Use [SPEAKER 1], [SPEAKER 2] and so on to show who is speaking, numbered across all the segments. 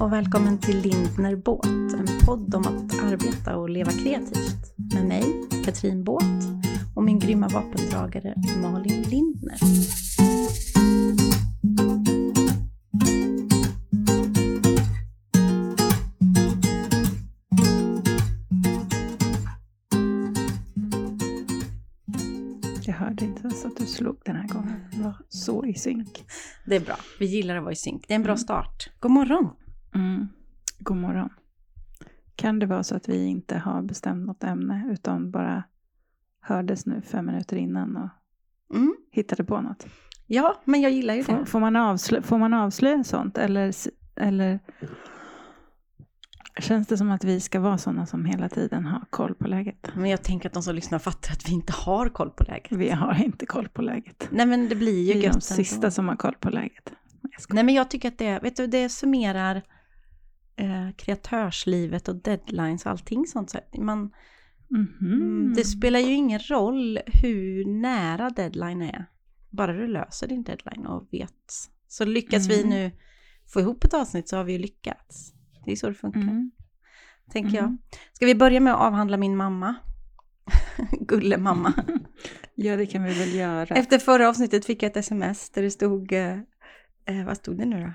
[SPEAKER 1] och välkommen till Lindner Båt, en podd om att arbeta och leva kreativt. Med mig, Katrin Båt, och min grymma vapendragare Malin Lindner.
[SPEAKER 2] Jag hörde inte ens att du slog den här gången. Det var så i synk.
[SPEAKER 1] Det är bra, vi gillar att vara i synk. Det är en bra start. God morgon!
[SPEAKER 2] Mm. God morgon. Kan det vara så att vi inte har bestämt något ämne utan bara hördes nu fem minuter innan och
[SPEAKER 1] Mm.
[SPEAKER 2] hittade på något?
[SPEAKER 1] Ja, men jag gillar ju
[SPEAKER 2] Får,
[SPEAKER 1] det.
[SPEAKER 2] får, man, avslö, får man avslöja sånt eller, eller känns det som att vi ska vara sådana som hela tiden har koll på läget?
[SPEAKER 1] Men jag tänker att de som lyssnar fattar att vi inte har koll på läget.
[SPEAKER 2] Vi har inte koll på läget.
[SPEAKER 1] Nej men det blir ju
[SPEAKER 2] Vi är
[SPEAKER 1] gött
[SPEAKER 2] de
[SPEAKER 1] ändå.
[SPEAKER 2] sista som har koll på läget. Nej
[SPEAKER 1] men jag tycker att det, vet du, det summerar eh, kreatörslivet och deadlines och allting sånt. Så man,
[SPEAKER 2] Mhm.
[SPEAKER 1] mm, det spelar ju ingen roll hur nära deadline är. Bara du löser din deadline och vet. Så lyckas vi
[SPEAKER 2] Mm.
[SPEAKER 1] nu få ihop ett avsnitt så har vi ju lyckats. Det är så det funkar,
[SPEAKER 2] Mm.
[SPEAKER 1] tänker
[SPEAKER 2] Mm.
[SPEAKER 1] jag. Ska vi börja med att avhandla min mamma? Gulle mamma.
[SPEAKER 2] Ja, det kan vi väl göra.
[SPEAKER 1] Efter förra avsnittet fick jag ett sms där det stod, eh, eh, vad stod det nu då?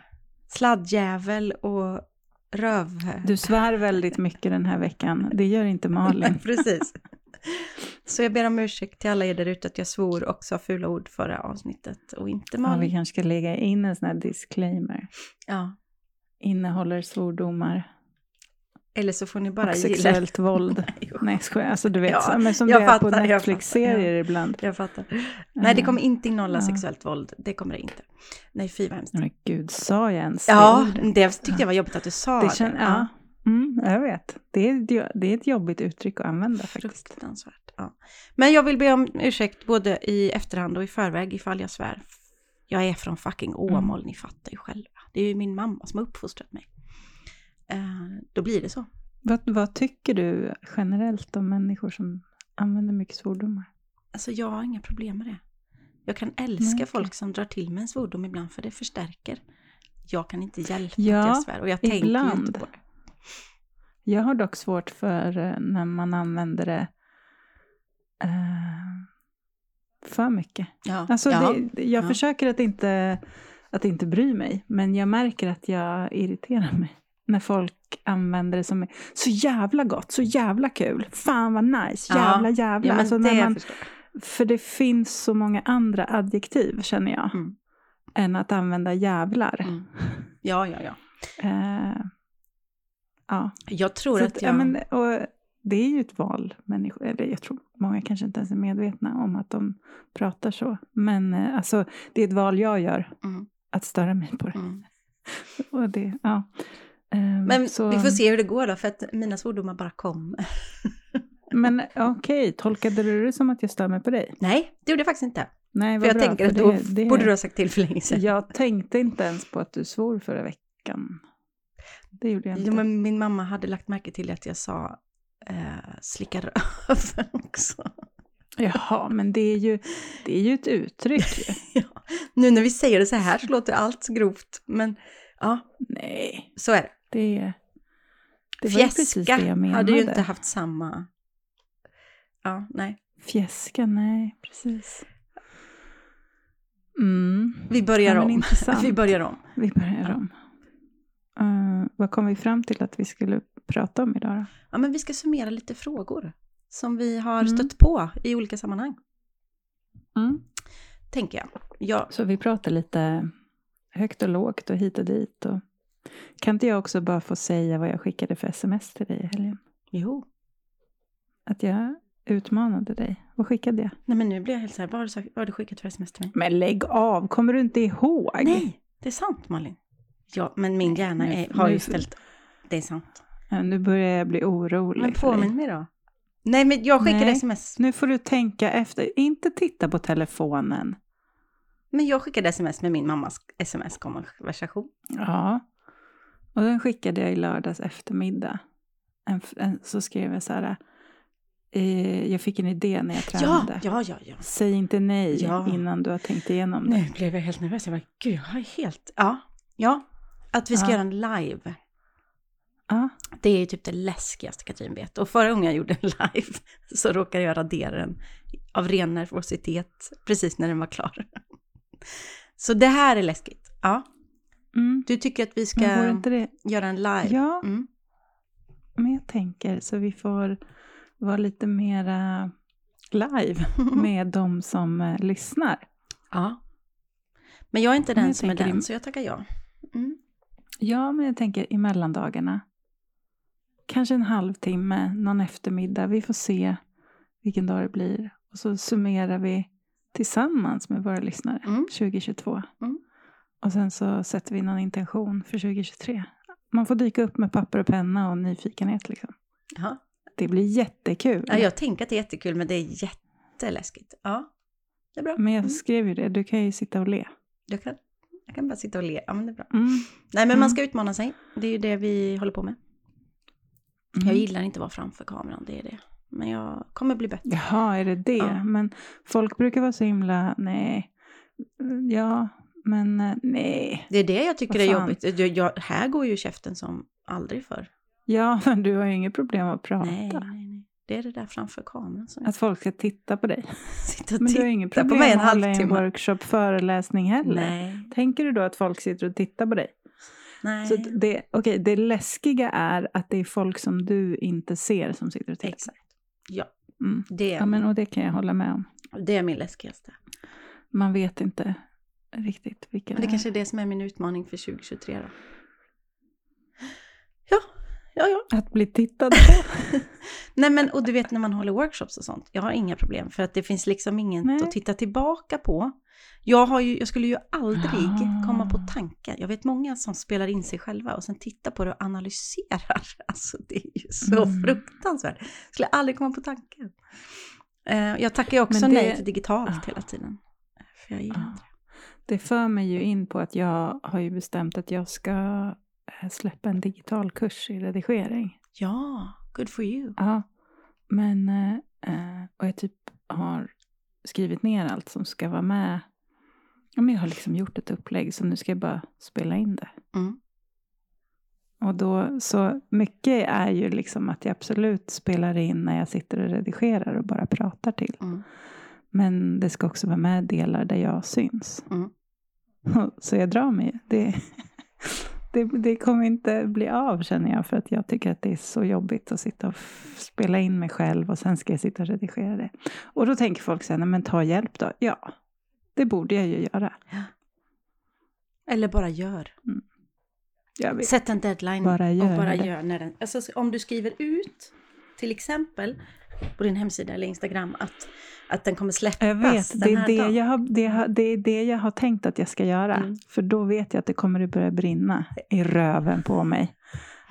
[SPEAKER 1] Sladdjävel och röv...
[SPEAKER 2] Du svär väldigt mycket den här veckan. Det gör inte Malin.
[SPEAKER 1] Precis. Så jag ber om ursäkt till alla er där ute att jag svor och sa fula ord förra avsnittet och inte
[SPEAKER 2] Ja, vi
[SPEAKER 1] Malin.
[SPEAKER 2] kanske ska lägga in en sån här disclaimer.
[SPEAKER 1] Ja.
[SPEAKER 2] Innehåller svordomar
[SPEAKER 1] Eller så får ni bara
[SPEAKER 2] och
[SPEAKER 1] gilla.
[SPEAKER 2] sexuellt våld. Nej, jag skojar. Alltså du vet,
[SPEAKER 1] Ja,
[SPEAKER 2] men som
[SPEAKER 1] jag
[SPEAKER 2] det är på
[SPEAKER 1] fattar,
[SPEAKER 2] Netflix-serier ibland.
[SPEAKER 1] Jag fattar. Nej, det kommer inte innehålla
[SPEAKER 2] Ja.
[SPEAKER 1] sexuellt våld. Det kommer det inte. Nej, fy vad hemskt.
[SPEAKER 2] Men gud, sa jag ens
[SPEAKER 1] Ja,
[SPEAKER 2] det
[SPEAKER 1] det tyckte jag var jobbigt att du sa
[SPEAKER 2] Det
[SPEAKER 1] det.
[SPEAKER 2] kän- ja. Mm, jag vet. Det är, det är ett jobbigt uttryck att använda faktiskt.
[SPEAKER 1] Fruktansvärt. Ja. Men jag vill be om ursäkt både i efterhand och i förväg ifall jag svär. Jag är från fucking Åmål, ni fattar ju själva. Det är ju min mamma som har uppfostrat mig. Eh, då blir det så.
[SPEAKER 2] Vad, vad tycker du generellt om människor som använder mycket svordomar?
[SPEAKER 1] Alltså jag har inga problem med det. Jag kan älska
[SPEAKER 2] Nej,
[SPEAKER 1] folk som drar till med en svordom ibland för det förstärker. Jag kan inte hjälpa
[SPEAKER 2] Ja,
[SPEAKER 1] att jag svär och jag tänker
[SPEAKER 2] ibland.
[SPEAKER 1] inte på det.
[SPEAKER 2] Jag har dock svårt för eh, när man använder det eh, för mycket.
[SPEAKER 1] Ja.
[SPEAKER 2] Alltså
[SPEAKER 1] ja.
[SPEAKER 2] det, jag
[SPEAKER 1] ja.
[SPEAKER 2] försöker att inte, att inte bry mig, men jag märker att jag irriterar mig. När folk använder det som så jävla gott, så jävla kul, fan vad nice,
[SPEAKER 1] Ja.
[SPEAKER 2] jävla jävla.
[SPEAKER 1] ja,
[SPEAKER 2] alltså
[SPEAKER 1] det
[SPEAKER 2] man, för det finns så många andra adjektiv känner jag,
[SPEAKER 1] Mm.
[SPEAKER 2] än att använda jävlar.
[SPEAKER 1] Mm. Ja, ja, ja.
[SPEAKER 2] Eh, ja.
[SPEAKER 1] Jag tror
[SPEAKER 2] Så
[SPEAKER 1] att
[SPEAKER 2] ja,
[SPEAKER 1] jag...
[SPEAKER 2] men, och det är ju ett val, människor, eller jag tror många kanske inte ens är medvetna om att de pratar så. Men eh, alltså, det är ett val jag gör,
[SPEAKER 1] Mm.
[SPEAKER 2] att störa mig på det.
[SPEAKER 1] Mm.
[SPEAKER 2] Och det ja. Ehm,
[SPEAKER 1] Men
[SPEAKER 2] så,
[SPEAKER 1] vi får se hur det går då, för att mina svordomar bara kommer.
[SPEAKER 2] Men okej, tolkade du det som att jag stör mig på dig?
[SPEAKER 1] Nej, det gjorde jag faktiskt inte.
[SPEAKER 2] Nej,
[SPEAKER 1] För jag
[SPEAKER 2] bra,
[SPEAKER 1] tänker att då
[SPEAKER 2] det- det-
[SPEAKER 1] borde du ha sagt till för länge sedan.
[SPEAKER 2] Jag tänkte inte ens på att du svor förra veckan. Det gjorde jag inte.
[SPEAKER 1] Jo, men min mamma hade lagt märke till att jag sa eh, slicka röven också.
[SPEAKER 2] Jaha, men det är ju, det är ju ett uttryck
[SPEAKER 1] ja. Nu när vi säger det så här så låter allt grovt, men ja,
[SPEAKER 2] Nej,
[SPEAKER 1] så är det.
[SPEAKER 2] Det, det var ju precis det jag menade.
[SPEAKER 1] hade ju inte haft samma... Ja, nej.
[SPEAKER 2] Fjäska, nej, precis. Mm.
[SPEAKER 1] Vi börjar
[SPEAKER 2] Ja,
[SPEAKER 1] om.
[SPEAKER 2] intressant.
[SPEAKER 1] Vi börjar om.
[SPEAKER 2] Vi börjar
[SPEAKER 1] Ja.
[SPEAKER 2] om. Eh, vad kom vi fram till att vi skulle prata om idag då?
[SPEAKER 1] Ja, men vi ska summera lite frågor som vi har
[SPEAKER 2] Mm.
[SPEAKER 1] stött på i olika sammanhang, tänker jag. Ja,
[SPEAKER 2] Så vi pratar lite högt och lågt och hit och dit. Och... Kan inte jag också bara få säga vad jag skickade för sms till dig i helgen?
[SPEAKER 1] jo.
[SPEAKER 2] Att jag utmanade dig. Vad skickade jag?
[SPEAKER 1] Nej, men nu blir jag helt så här, vad har du, sagt, vad har du skickat för sms till mig?
[SPEAKER 2] Men lägg av, kommer du inte ihåg?
[SPEAKER 1] Nej, det är sant Malin. Ja, men min hjärna
[SPEAKER 2] nu-
[SPEAKER 1] är, har ju ställt... Det är sant.
[SPEAKER 2] Ja, Nu börjar jag bli orolig
[SPEAKER 1] Men påminn mig då. Nej, men jag skickade
[SPEAKER 2] Nej.
[SPEAKER 1] sms.
[SPEAKER 2] Nu får du tänka efter. Inte titta på telefonen.
[SPEAKER 1] Men jag skickade sms med min mammas sms-konversation.
[SPEAKER 2] Ja. Och den skickade jag i lördags eftermiddag. En, en, så skrev jag så här. Eh, jag fick en idé när jag
[SPEAKER 1] Ja,
[SPEAKER 2] tränade.
[SPEAKER 1] ja, ja, ja.
[SPEAKER 2] Säg inte nej innan du har tänkt igenom det.
[SPEAKER 1] Nu blev jag helt nervös. Jag bara, gud, jag har helt... Ja, ja. Att vi ska göra en live.
[SPEAKER 2] Ja.
[SPEAKER 1] Det är ju typ det läskigaste Katrin vet. Och förra gången jag gjorde en live så råkade jag radera den av ren nervositet precis när den var klar. Så det här är läskigt. Ja,
[SPEAKER 2] Mm.
[SPEAKER 1] du tycker att vi ska göra en live?
[SPEAKER 2] Ja,
[SPEAKER 1] Mm.
[SPEAKER 2] men jag tänker så vi får vara lite mera live med de som eh, lyssnar.
[SPEAKER 1] ja. Men jag är inte den
[SPEAKER 2] jag
[SPEAKER 1] som är den,
[SPEAKER 2] i-
[SPEAKER 1] så jag tackar ja. Mm.
[SPEAKER 2] Ja, men jag tänker i mellandagarna. Kanske en halvtimme, någon eftermiddag. Vi får se vilken dag det blir. Och så summerar vi tillsammans med våra lyssnare
[SPEAKER 1] Mm.
[SPEAKER 2] 2022.
[SPEAKER 1] Mm.
[SPEAKER 2] Och sen så sätter vi någon intention för 2023. Man får dyka upp med papper och penna och nyfikenhet. Liksom.
[SPEAKER 1] Jaha.
[SPEAKER 2] Det blir jättekul.
[SPEAKER 1] Ja, jag tänker att det är jättekul, men det är jätteläskigt. Ja, det är bra.
[SPEAKER 2] Men jag
[SPEAKER 1] Mm.
[SPEAKER 2] skrev ju det, du kan ju sitta och le.
[SPEAKER 1] Jag, kan, jag kan bara sitta och le. Ja, men det är bra.
[SPEAKER 2] Mm.
[SPEAKER 1] Nej, men
[SPEAKER 2] Mm.
[SPEAKER 1] man ska utmana sig. Det är ju det vi håller på med.
[SPEAKER 2] Mm.
[SPEAKER 1] Jag gillar inte att vara framför kameran, det är det. Men jag kommer bli bättre.
[SPEAKER 2] Jaha, är det det?
[SPEAKER 1] Ja.
[SPEAKER 2] Men folk brukar vara så himla, nej, ja, men eh, nej.
[SPEAKER 1] Det är det jag tycker är jobbigt. Jag, jag, här går ju käften som aldrig förr.
[SPEAKER 2] Ja, men du har ju inget problem att prata.
[SPEAKER 1] Nej, nej, nej. Det är det där framför kameran som
[SPEAKER 2] Att folk ska titta på dig.
[SPEAKER 1] sitter och
[SPEAKER 2] Men du har inget
[SPEAKER 1] på
[SPEAKER 2] problem
[SPEAKER 1] mig en
[SPEAKER 2] att hålla en workshop, föreläsning heller.
[SPEAKER 1] Nej,
[SPEAKER 2] Tänker du då att folk sitter och tittar på dig?
[SPEAKER 1] nej.
[SPEAKER 2] Så det, okay, det läskiga är att det är folk som du inte ser som sitter och tittar.
[SPEAKER 1] Exakt. Ja,
[SPEAKER 2] Mm.
[SPEAKER 1] det
[SPEAKER 2] Ja, men, och det kan jag hålla med om.
[SPEAKER 1] det är min läskigaste.
[SPEAKER 2] Man vet inte riktigt vilka
[SPEAKER 1] Men det
[SPEAKER 2] är.
[SPEAKER 1] kanske är det som är min utmaning för 2023 då. Ja, ja, ja.
[SPEAKER 2] Att bli tittad på.
[SPEAKER 1] Nej men och du vet när man håller workshops och sånt, jag har inga problem för att det finns liksom inget
[SPEAKER 2] Nej.
[SPEAKER 1] att titta tillbaka på. Jag, har ju, jag skulle ju aldrig
[SPEAKER 2] Ah.
[SPEAKER 1] komma på tanken, jag vet många som spelar in sig själva och sen tittar på det och analyserar. Alltså det är ju så
[SPEAKER 2] Mm.
[SPEAKER 1] fruktansvärt. Jag skulle aldrig komma på tanken. Eh, jag tackar ju också
[SPEAKER 2] det-
[SPEAKER 1] nej till digitalt
[SPEAKER 2] Ah.
[SPEAKER 1] hela tiden. För jag gillar
[SPEAKER 2] Ja.
[SPEAKER 1] inte det.
[SPEAKER 2] Det för mig ju in på att jag har ju bestämt att jag ska eh, släppa en digital kurs i redigering.
[SPEAKER 1] Ja, good for you.
[SPEAKER 2] Ja, men eh, eh, och jag typ har skrivit ner allt som ska vara med. Ja, men jag har liksom gjort ett upplägg så nu ska jag bara spela in det.
[SPEAKER 1] Mm.
[SPEAKER 2] Och då, så mycket är ju liksom att jag absolut spelar in när jag sitter och redigerar och bara pratar till.
[SPEAKER 1] Mm.
[SPEAKER 2] Men det ska också vara med delar där jag syns.
[SPEAKER 1] Mm.
[SPEAKER 2] Så jag drar mig. Det, det, det kommer inte bli av känner jag. För att jag tycker att det är så jobbigt att sitta och spela in mig själv. Och sen ska jag sitta och redigera det. Och då tänker folk "Nej, men ta hjälp då. Ja, det borde jag ju göra.
[SPEAKER 1] Eller bara gör.
[SPEAKER 2] Vet.
[SPEAKER 1] Sätt en deadline
[SPEAKER 2] Bara
[SPEAKER 1] och
[SPEAKER 2] gör
[SPEAKER 1] bara
[SPEAKER 2] det.
[SPEAKER 1] gör när den... Alltså om du skriver ut, till exempel på din hemsida eller Instagram, att, att den kommer släppas
[SPEAKER 2] Jag vet, det är det,
[SPEAKER 1] dagen.
[SPEAKER 2] jag har, det, har, det är det jag har tänkt att jag ska göra.
[SPEAKER 1] Mm.
[SPEAKER 2] För då vet jag att det kommer att börja brinna i röven på mig.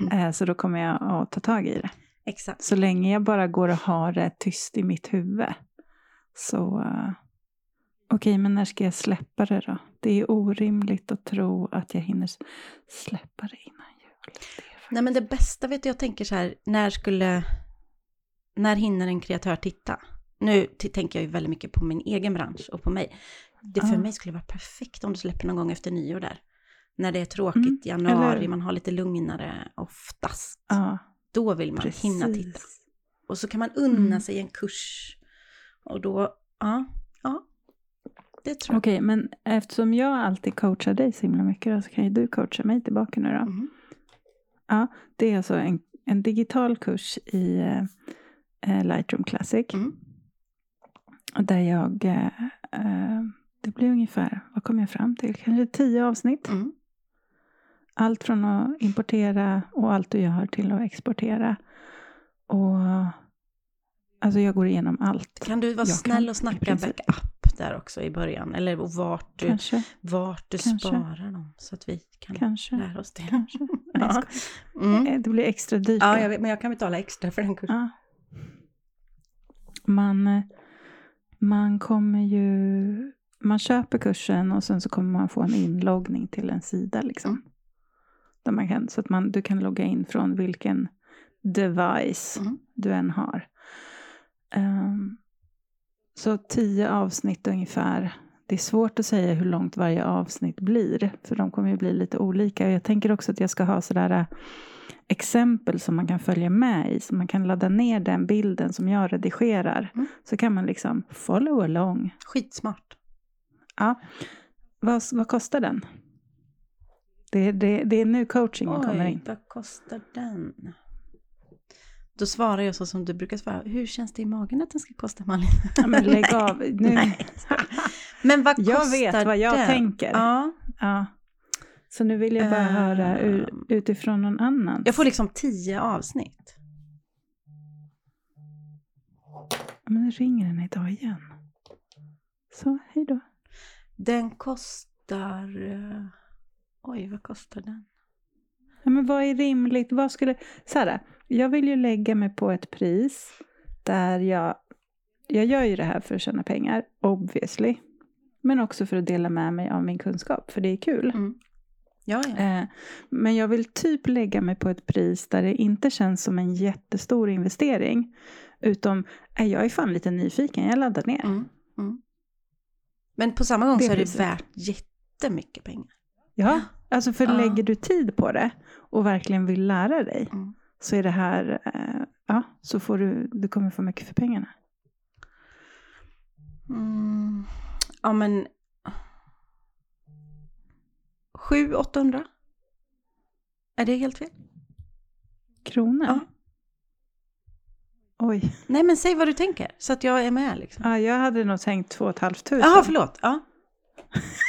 [SPEAKER 1] Mm.
[SPEAKER 2] Eh, Så då kommer jag att ta tag i det.
[SPEAKER 1] Exakt.
[SPEAKER 2] Så länge jag bara går och har det tyst i mitt huvud. Så uh, okej, men när ska jag släppa det då? Det är orimligt att tro att jag hinner släppa det innan jul. Det
[SPEAKER 1] Nej men det bästa vet du, jag tänker så här, när skulle... När hinner en kreatör titta? Nu tänker jag ju väldigt mycket på min egen bransch och på mig. Det för
[SPEAKER 2] Ja.
[SPEAKER 1] mig skulle vara perfekt om du släpper någon gång efter nyår där. När det är tråkigt,
[SPEAKER 2] Mm,
[SPEAKER 1] januari,
[SPEAKER 2] eller-
[SPEAKER 1] man har lite lugnare oftast.
[SPEAKER 2] Ja,
[SPEAKER 1] Då vill man
[SPEAKER 2] precis.
[SPEAKER 1] hinna titta. Och så kan man unna
[SPEAKER 2] Mm.
[SPEAKER 1] sig en kurs. Och då, ja, ja. Det tror jag.
[SPEAKER 2] Okej, men eftersom jag alltid coachar dig så himla mycket då, så kan ju du coacha mig tillbaka nu då.
[SPEAKER 1] Mhm.
[SPEAKER 2] Det är alltså en, en digital kurs i eh, eh, Lightroom Classic.
[SPEAKER 1] Mm.
[SPEAKER 2] Där jag, eh, eh, det blir ungefär, vad kom jag fram till? Kanske tio avsnitt.
[SPEAKER 1] Mm.
[SPEAKER 2] Allt från att importera och allt du gör till att exportera. Och alltså jag går igenom allt.
[SPEAKER 1] Kan du vara
[SPEAKER 2] Jag
[SPEAKER 1] snäll och snacka backup där också i början? Eller vart du,
[SPEAKER 2] Kanske,
[SPEAKER 1] vart du
[SPEAKER 2] Kanske.
[SPEAKER 1] sparar dem så att vi kan
[SPEAKER 2] kanske,
[SPEAKER 1] lära oss det.
[SPEAKER 2] kanske.
[SPEAKER 1] Ja. Mm.
[SPEAKER 2] Eh, Det blir extra dyrt.
[SPEAKER 1] Ja, jag vet, men jag kan betala extra för den kursen.
[SPEAKER 2] Ja. Man, eh, man kommer ju... Man köper kursen och sen så kommer man få en inloggning till en sida. Liksom.
[SPEAKER 1] Mm.
[SPEAKER 2] Där man kan, så att man, du kan logga in från vilken device
[SPEAKER 1] Mm.
[SPEAKER 2] du än har. Ehm, så tio avsnitt ungefär. Det är svårt att säga hur långt varje avsnitt blir. För de kommer ju bli lite olika. Jag tänker också att jag ska ha sådär exempel som man kan följa med i. Så man kan ladda ner den bilden som jag redigerar.
[SPEAKER 1] Mm.
[SPEAKER 2] Så kan man liksom follow along.
[SPEAKER 1] Skitsmart.
[SPEAKER 2] Ja. Vad, vad kostar den? Det, det, det är nu coachingen kommer in.
[SPEAKER 1] vad kostar den? Då svarar jag så som du brukar svara. Hur känns det i magen att den ska kosta Malin?
[SPEAKER 2] Ja, men lägg av. Nu.
[SPEAKER 1] Men vad kostar
[SPEAKER 2] Jag vet vad jag
[SPEAKER 1] den?
[SPEAKER 2] tänker.
[SPEAKER 1] Ja.
[SPEAKER 2] Ja. Så nu vill jag bara
[SPEAKER 1] Ehm.
[SPEAKER 2] höra ur, utifrån någon annan.
[SPEAKER 1] Jag får liksom tio avsnitt.
[SPEAKER 2] Men nu ringer den idag igen. Så, hej då.
[SPEAKER 1] Den kostar... eh, Oj, vad kostar den?
[SPEAKER 2] Ja, men vad är rimligt? Vad skulle... Sara, jag vill ju lägga mig på ett pris där jag... Jag gör ju det här för att tjäna pengar, obviously. Men också för att dela med mig av min kunskap, för det är kul.
[SPEAKER 1] Mm. Ja, ja.
[SPEAKER 2] Eh, men jag vill typ lägga mig på ett pris där det inte känns som en jättestor investering. Utom, eh, jag är fan lite nyfiken, jag laddar ner.
[SPEAKER 1] Mm. Mm. Men på samma gång
[SPEAKER 2] Det
[SPEAKER 1] så är det värt jättemycket pengar.
[SPEAKER 2] Ja, alltså för
[SPEAKER 1] Ja.
[SPEAKER 2] lägger du tid på det och verkligen vill lära dig
[SPEAKER 1] Mm.
[SPEAKER 2] så är det här, eh, ja, så får du, du kommer få mycket för pengarna.
[SPEAKER 1] Mm. Ja, men... 700-800? Är det helt fel?
[SPEAKER 2] Kronor?
[SPEAKER 1] Ja.
[SPEAKER 2] Oj.
[SPEAKER 1] Nej, men säg vad du tänker så att jag är med liksom.
[SPEAKER 2] Ja, jag hade nog tänkt två och ett halvt tusen.
[SPEAKER 1] Jaha, förlåt. Ja.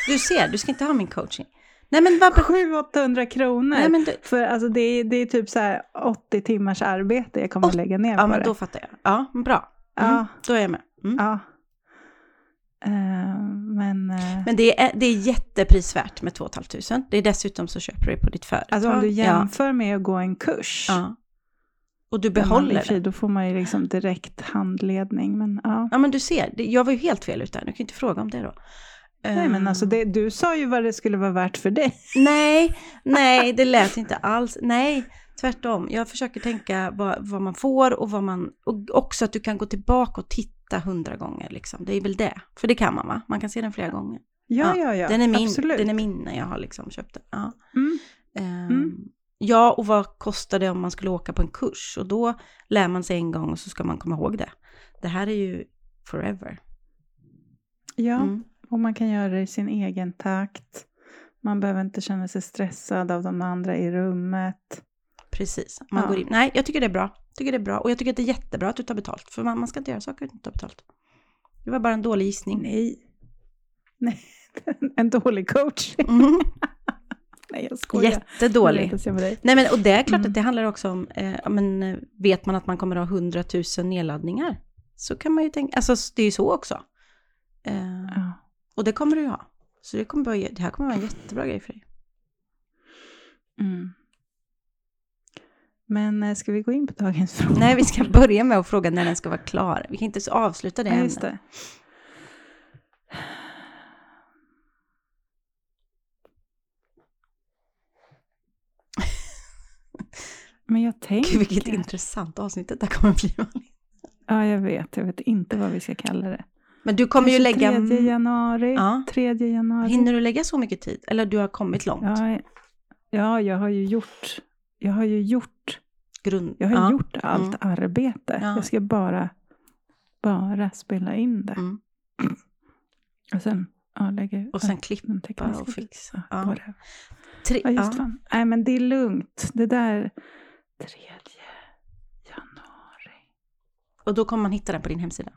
[SPEAKER 1] Du ser, du ska inte ha min coaching. Nej, men vad...
[SPEAKER 2] 700-800 kronor.
[SPEAKER 1] Nej, men du...
[SPEAKER 2] För alltså det är, det är typ så här 80 timmars arbete jag kommer att
[SPEAKER 1] Åt-
[SPEAKER 2] lägga ner
[SPEAKER 1] Ja,
[SPEAKER 2] på
[SPEAKER 1] men
[SPEAKER 2] det.
[SPEAKER 1] då fattar jag. Ja, men bra. Mm.
[SPEAKER 2] Ja.
[SPEAKER 1] Då är jag med. Mm.
[SPEAKER 2] Ja. Eh, men eh,
[SPEAKER 1] Men det är, det är jätteprisvärt med 2 500. Det är dessutom så köper du det på ditt företag.
[SPEAKER 2] alltså om du
[SPEAKER 1] Ja.
[SPEAKER 2] jämför med att gå en kurs.
[SPEAKER 1] Ja. Och du behåller det.
[SPEAKER 2] Då får man ju liksom direkt handledning. Men ja.
[SPEAKER 1] Ja, men du ser. Jag var ju helt fel ute. Du kan ju inte fråga om det då.
[SPEAKER 2] Nej men alltså
[SPEAKER 1] Ehm,
[SPEAKER 2] det, du sa ju vad det skulle vara värt för dig.
[SPEAKER 1] Nej, nej, det lät inte alls. Nej, tvärtom. Jag försöker tänka vad, vad man får och vad man... Och också att du kan gå tillbaka och titta hundra gånger. Liksom. Det är väl det. För det kan man va? Man kan se den flera gånger.
[SPEAKER 2] Ja,
[SPEAKER 1] Ja,
[SPEAKER 2] ja,
[SPEAKER 1] den, är min,
[SPEAKER 2] Absolut.
[SPEAKER 1] den är min när jag har liksom köpt den. Ja.
[SPEAKER 2] Mm.
[SPEAKER 1] Ehm,
[SPEAKER 2] Mm.
[SPEAKER 1] Ja, och vad kostar det om man skulle åka på en kurs? Och då lär man sig en gång och så ska man komma ihåg det. Det här är ju forever.
[SPEAKER 2] Ja,
[SPEAKER 1] Mm.
[SPEAKER 2] och man kan göra det i sin egen takt. Man behöver inte känna sig stressad av de andra i rummet.
[SPEAKER 1] Precis. Man
[SPEAKER 2] Ja.
[SPEAKER 1] går in. Nej, jag tycker det är bra. Jag tycker det är bra. Och jag tycker att det är jättebra att du tar betalt. För man, man ska inte göra saker utan att ta betalt. Det var bara en dålig gissning.
[SPEAKER 2] Nej. Nej, en dålig coach.
[SPEAKER 1] Mm.
[SPEAKER 2] Nej, jag skojar.
[SPEAKER 1] Jättedålig.
[SPEAKER 2] jag.
[SPEAKER 1] Nej, men, och det är klart
[SPEAKER 2] Mm.
[SPEAKER 1] att det handlar också om, eh, men, eh, vet man att man kommer att ha 100 000 nedladdningar, så kan man ju tänka, alltså det är ju så också. Eh,
[SPEAKER 2] Ja.
[SPEAKER 1] och det kommer du ju ha. Så det, kommer vara, det här kommer vara en jättebra grej för dig.
[SPEAKER 2] Mm. Men eh, ska vi gå in på dagens fråga?
[SPEAKER 1] Nej, vi ska börja med att fråga när den ska vara klar. Vi kan inte så avsluta det
[SPEAKER 2] Ja, just det. Men jag tänker...
[SPEAKER 1] Gud, vilket intressant avsnitt det där kommer bli.
[SPEAKER 2] Ja, jag vet. Jag vet inte vad vi ska kalla det.
[SPEAKER 1] Men du kommer ju lägga...
[SPEAKER 2] 3 januari.
[SPEAKER 1] Ja.
[SPEAKER 2] 3 januari.
[SPEAKER 1] Hinner du lägga så mycket tid? Eller du har kommit långt?
[SPEAKER 2] Ja, ja, jag har ju gjort... Jag har ju gjort...
[SPEAKER 1] Grund...
[SPEAKER 2] Jag har
[SPEAKER 1] ja.
[SPEAKER 2] gjort allt arbete.
[SPEAKER 1] Ja.
[SPEAKER 2] Jag ska bara... Bara spela in det.
[SPEAKER 1] Mm.
[SPEAKER 2] Och sen ja, lägga
[SPEAKER 1] Och sen
[SPEAKER 2] ja,
[SPEAKER 1] klippa och fixa.
[SPEAKER 2] Ja,
[SPEAKER 1] Ja. Tre...
[SPEAKER 2] Ja, just
[SPEAKER 1] ja.
[SPEAKER 2] fan. Nej, men det är lugnt. Det där... 3 januari.
[SPEAKER 1] Och då kommer man hitta den på din hemsida.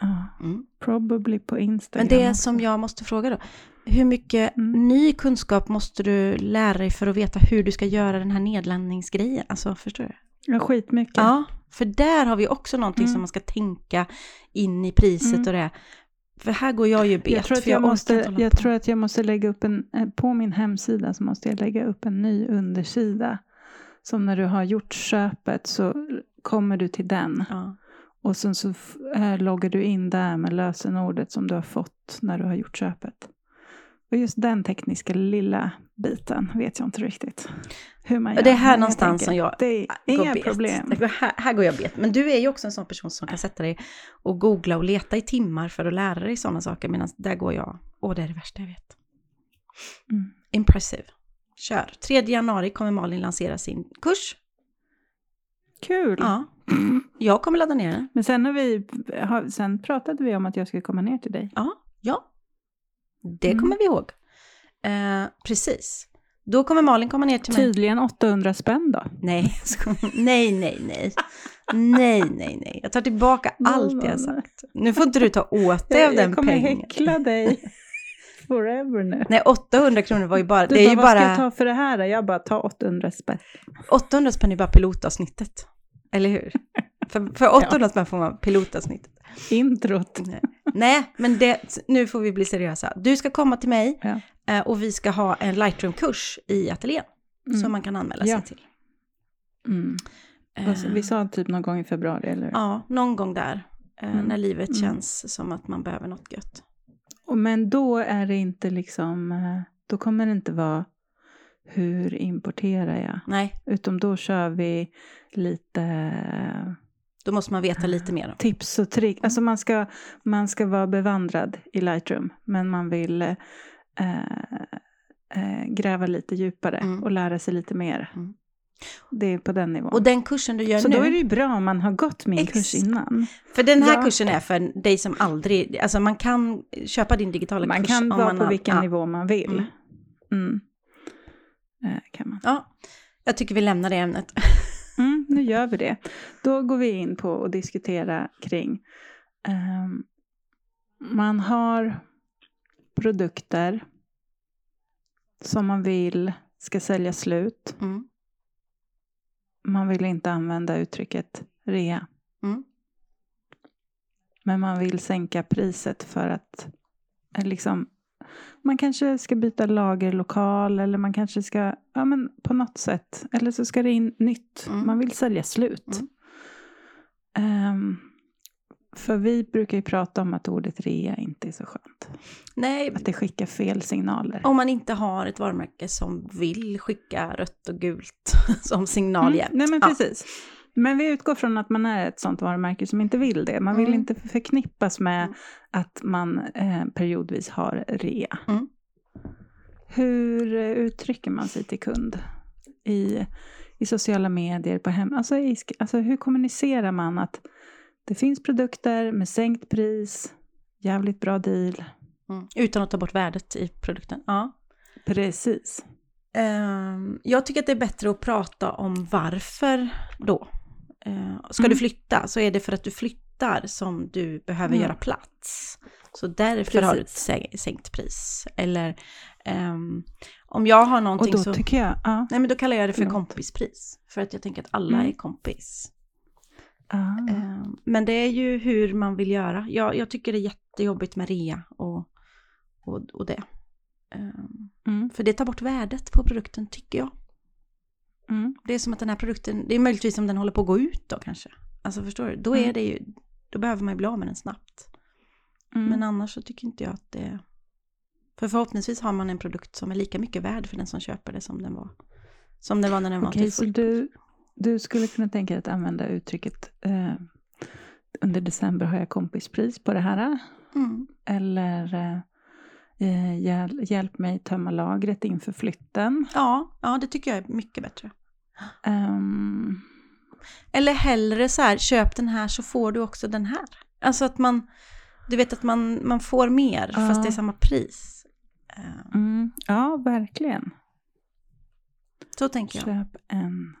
[SPEAKER 2] Ja,
[SPEAKER 1] Mm.
[SPEAKER 2] probably på Instagram.
[SPEAKER 1] Men det som jag måste fråga då. Hur mycket
[SPEAKER 2] Mm.
[SPEAKER 1] ny kunskap måste du lära dig för att veta hur du ska göra den här nedladdningsgrejen? Alltså, förstår du?
[SPEAKER 2] Ja, skitmycket.
[SPEAKER 1] Ja, för där har vi också någonting
[SPEAKER 2] Mm.
[SPEAKER 1] som man ska tänka in i priset
[SPEAKER 2] Mm.
[SPEAKER 1] och det. För här går jag ju bet.
[SPEAKER 2] Jag tror, att jag,
[SPEAKER 1] orkar
[SPEAKER 2] måste, jag
[SPEAKER 1] på.
[SPEAKER 2] tror att jag måste lägga upp en, eh, på min hemsida så måste jag lägga upp en ny undersida. Som när du har gjort köpet så kommer du till den.
[SPEAKER 1] Ja.
[SPEAKER 2] Och sen så eh, loggar du in där med lösenordet som du har fått när du har gjort köpet. Och just den tekniska lilla biten vet jag inte riktigt. Hur man
[SPEAKER 1] Och
[SPEAKER 2] gör.
[SPEAKER 1] det är här någonstans
[SPEAKER 2] tänker,
[SPEAKER 1] som jag
[SPEAKER 2] Det är
[SPEAKER 1] går
[SPEAKER 2] inga
[SPEAKER 1] bet.
[SPEAKER 2] problem.
[SPEAKER 1] Det går- Här, här går jag bet. Men du är ju också en sån person som kan sätta dig och googla och leta i timmar för att lära dig sådana saker. Medan där går jag, åh det är det värsta jag vet.
[SPEAKER 2] Mm.
[SPEAKER 1] Impressive. Kör. 3 januari kommer Malin lansera sin kurs.
[SPEAKER 2] Kul!
[SPEAKER 1] Ja. Jag kommer ladda ner den.
[SPEAKER 2] Men sen, har vi, sen pratade vi om att jag skulle komma ner till dig.
[SPEAKER 1] Ja, ja. Det
[SPEAKER 2] Mm.
[SPEAKER 1] kommer vi ihåg. Eh, precis. Då kommer Malin komma ner till mig.
[SPEAKER 2] Tydligen 800 spänn då.
[SPEAKER 1] Nej, nej, nej, nej. Nej, nej, nej. Jag tar tillbaka allt jag sagt. Nu får inte du ta åt dig av den
[SPEAKER 2] jag kommer
[SPEAKER 1] pengen.
[SPEAKER 2] häckla dig forever nu.
[SPEAKER 1] Nej, 800 kronor var ju bara...
[SPEAKER 2] Du
[SPEAKER 1] det är ju
[SPEAKER 2] bara, vad ska jag
[SPEAKER 1] bara...
[SPEAKER 2] ta för det här? Jag bara, ta 800 spänn.
[SPEAKER 1] 800 spänn är bara pilotavsnittet. Eller hur? För, för 800 spänn får man pilotavsnittet.
[SPEAKER 2] Introt.
[SPEAKER 1] Nej. Nej, men det, nu får vi bli seriösa. Du ska komma till mig
[SPEAKER 2] Ja.
[SPEAKER 1] eh, och vi ska ha en Lightroom-kurs i ateljén
[SPEAKER 2] Mm.
[SPEAKER 1] som man kan anmäla
[SPEAKER 2] Ja.
[SPEAKER 1] sig till.
[SPEAKER 2] Mm. Sa- Vi sa typ någon gång i februari, eller?
[SPEAKER 1] Ja, någon gång där. eh,
[SPEAKER 2] Mm.
[SPEAKER 1] När livet
[SPEAKER 2] Mm.
[SPEAKER 1] känns som att man behöver något gött.
[SPEAKER 2] Och Men då är det inte liksom, eh, då kommer det inte vara hur importerar jag?
[SPEAKER 1] Nej,
[SPEAKER 2] Utom då kör vi lite
[SPEAKER 1] då måste man veta lite mer. om.
[SPEAKER 2] tips och trick. Alltså man ska, man ska vara bevandrad i Lightroom, men man vill eh, eh, gräva lite djupare
[SPEAKER 1] Mm.
[SPEAKER 2] och lära sig lite mer.
[SPEAKER 1] Mm.
[SPEAKER 2] Det är på den nivån.
[SPEAKER 1] Och den kursen du gör
[SPEAKER 2] Så
[SPEAKER 1] nu,
[SPEAKER 2] då är det ju bra om man har gått min kurs
[SPEAKER 1] Exakt.
[SPEAKER 2] innan.
[SPEAKER 1] för den här
[SPEAKER 2] Ja.
[SPEAKER 1] kursen är för dig som aldrig, alltså man kan köpa din digitala
[SPEAKER 2] Man
[SPEAKER 1] kurs
[SPEAKER 2] kan
[SPEAKER 1] om
[SPEAKER 2] vara
[SPEAKER 1] man
[SPEAKER 2] på
[SPEAKER 1] har-
[SPEAKER 2] vilken
[SPEAKER 1] ja.
[SPEAKER 2] nivå man vill.
[SPEAKER 1] Mm.
[SPEAKER 2] Mm. Eh, kan man.
[SPEAKER 1] Ja, jag tycker vi lämnar det ämnet.
[SPEAKER 2] Mm, nu gör vi det. Då går vi in på att diskutera kring ehm, man har produkter som man vill ska sälja slut.
[SPEAKER 1] Mm.
[SPEAKER 2] Man vill inte använda uttrycket rea.
[SPEAKER 1] Mm.
[SPEAKER 2] Men man vill sänka priset för att eh, liksom, man kanske ska byta lagerlokal eller man kanske ska, ja men på något sätt, eller så ska det in nytt.
[SPEAKER 1] Mm.
[SPEAKER 2] Man vill sälja slut.
[SPEAKER 1] Mm.
[SPEAKER 2] Ehm, för vi brukar ju prata om att ordet rea inte är så skönt.
[SPEAKER 1] Nej,
[SPEAKER 2] Att det skickar fel signaler.
[SPEAKER 1] om man inte har ett varumärke som vill skicka rött och gult som signal
[SPEAKER 2] Mm,
[SPEAKER 1] jämt.
[SPEAKER 2] Nej men
[SPEAKER 1] Ja.
[SPEAKER 2] Men vi utgår från att man är ett sånt varumärke som inte vill det. Man vill
[SPEAKER 1] Mm.
[SPEAKER 2] inte förknippas med
[SPEAKER 1] Mm.
[SPEAKER 2] att man eh, periodvis har rea.
[SPEAKER 1] Mm.
[SPEAKER 2] Hur eh, uttrycker man sig till kund? I, i sociala medier, på hem... Alltså, i, alltså hur kommunicerar man att det finns produkter med sänkt pris, jävligt bra deal.
[SPEAKER 1] Mm. Utan att ta bort värdet i produkten. Ja.
[SPEAKER 2] Precis.
[SPEAKER 1] Ehm, jag tycker att det är bättre att prata om varför då. Uh, ska
[SPEAKER 2] Mm.
[SPEAKER 1] du flytta så är det för att du flyttar som du behöver
[SPEAKER 2] Mm.
[SPEAKER 1] göra plats. Så därför har du ett
[SPEAKER 2] Precis.
[SPEAKER 1] sä- sänkt pris. Eller ehm, om jag har
[SPEAKER 2] Och
[SPEAKER 1] någonting
[SPEAKER 2] då
[SPEAKER 1] så...
[SPEAKER 2] tycker jag... Ja,
[SPEAKER 1] Nej men då kallar jag det för
[SPEAKER 2] Förlåt.
[SPEAKER 1] kompispris. För att jag tänker att alla
[SPEAKER 2] Mm.
[SPEAKER 1] är kompis.
[SPEAKER 2] ah,
[SPEAKER 1] Ehm, Men det är ju hur man vill göra. Jag, jag tycker det är jättejobbigt med rea och, och, och det.
[SPEAKER 2] Mm,
[SPEAKER 1] För det tar bort värdet på produkten tycker jag.
[SPEAKER 2] Mm,
[SPEAKER 1] Det är som att den här produkten, det är möjligtvis om den håller på att gå ut då kanske. Alltså förstår du? Då är
[SPEAKER 2] Mm.
[SPEAKER 1] det ju, då behöver man ju bli av med den snabbt.
[SPEAKER 2] mm.
[SPEAKER 1] Men annars så tycker inte jag att det... För förhoppningsvis har man en produkt som är lika mycket värd för den som köper det som den var. Som den var när den var
[SPEAKER 2] Okej,
[SPEAKER 1] till
[SPEAKER 2] så
[SPEAKER 1] fullt.
[SPEAKER 2] du, du skulle kunna tänka dig att använda uttrycket eh, under december har jag kompispris på det här.
[SPEAKER 1] Mm.
[SPEAKER 2] Eller eh, hjälp mig tömma lagret inför flytten.
[SPEAKER 1] Ja, ja, det tycker jag är mycket bättre.
[SPEAKER 2] Ehm,
[SPEAKER 1] Eller hellre så här, köp den här så får du också den här. Alltså att man, du vet att man, man får mer
[SPEAKER 2] Ja.
[SPEAKER 1] fast det är samma pris. Eh,
[SPEAKER 2] mm, ja, verkligen.
[SPEAKER 1] Så tänker jag.
[SPEAKER 2] Köp en,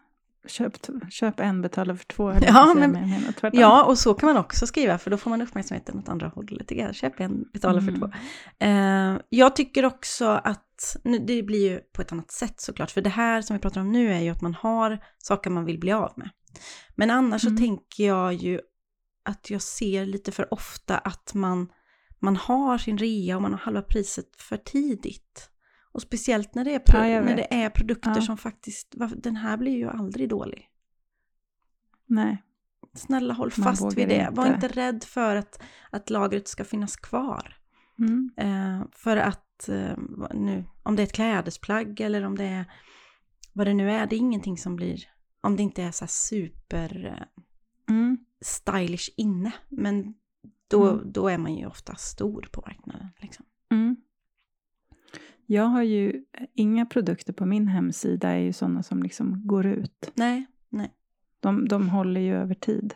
[SPEAKER 2] köp, köp en, betala för två. jag
[SPEAKER 1] Ja, men-
[SPEAKER 2] jag.
[SPEAKER 1] Ja, och så kan man också skriva för då får man uppmärksamheten åt andra hållet. Ja, Köp en, betala för
[SPEAKER 2] Mm.
[SPEAKER 1] två. Eh, jag tycker också att, nu, det blir ju på ett annat sätt såklart, för det här som vi pratar om nu är ju att man har saker man vill bli av med. Men annars
[SPEAKER 2] Mm.
[SPEAKER 1] så tänker jag ju att jag ser lite för ofta att man, man har sin rea och man har halva priset för tidigt. Och speciellt när det är, pro-
[SPEAKER 2] Ja,
[SPEAKER 1] när det är produkter
[SPEAKER 2] Ja.
[SPEAKER 1] som faktiskt, den här blir ju aldrig dålig.
[SPEAKER 2] Nej.
[SPEAKER 1] Snälla håll
[SPEAKER 2] Man
[SPEAKER 1] fast vid det. Var
[SPEAKER 2] inte.
[SPEAKER 1] inte rädd för att, att lagret ska finnas kvar.
[SPEAKER 2] Mm.
[SPEAKER 1] Eh, för att eh, nu, om det är ett klädesplagg eller om det är vad det nu är, det är ingenting som blir, om det inte är så här super eh,
[SPEAKER 2] Mm.
[SPEAKER 1] stylish inne. Men då,
[SPEAKER 2] Mm.
[SPEAKER 1] då är man ju ofta stor på marknaden. Liksom.
[SPEAKER 2] Mm. Jag har ju inga produkter på min hemsida är ju sådana som liksom går ut.
[SPEAKER 1] Nej, nej.
[SPEAKER 2] De, de håller ju över tid.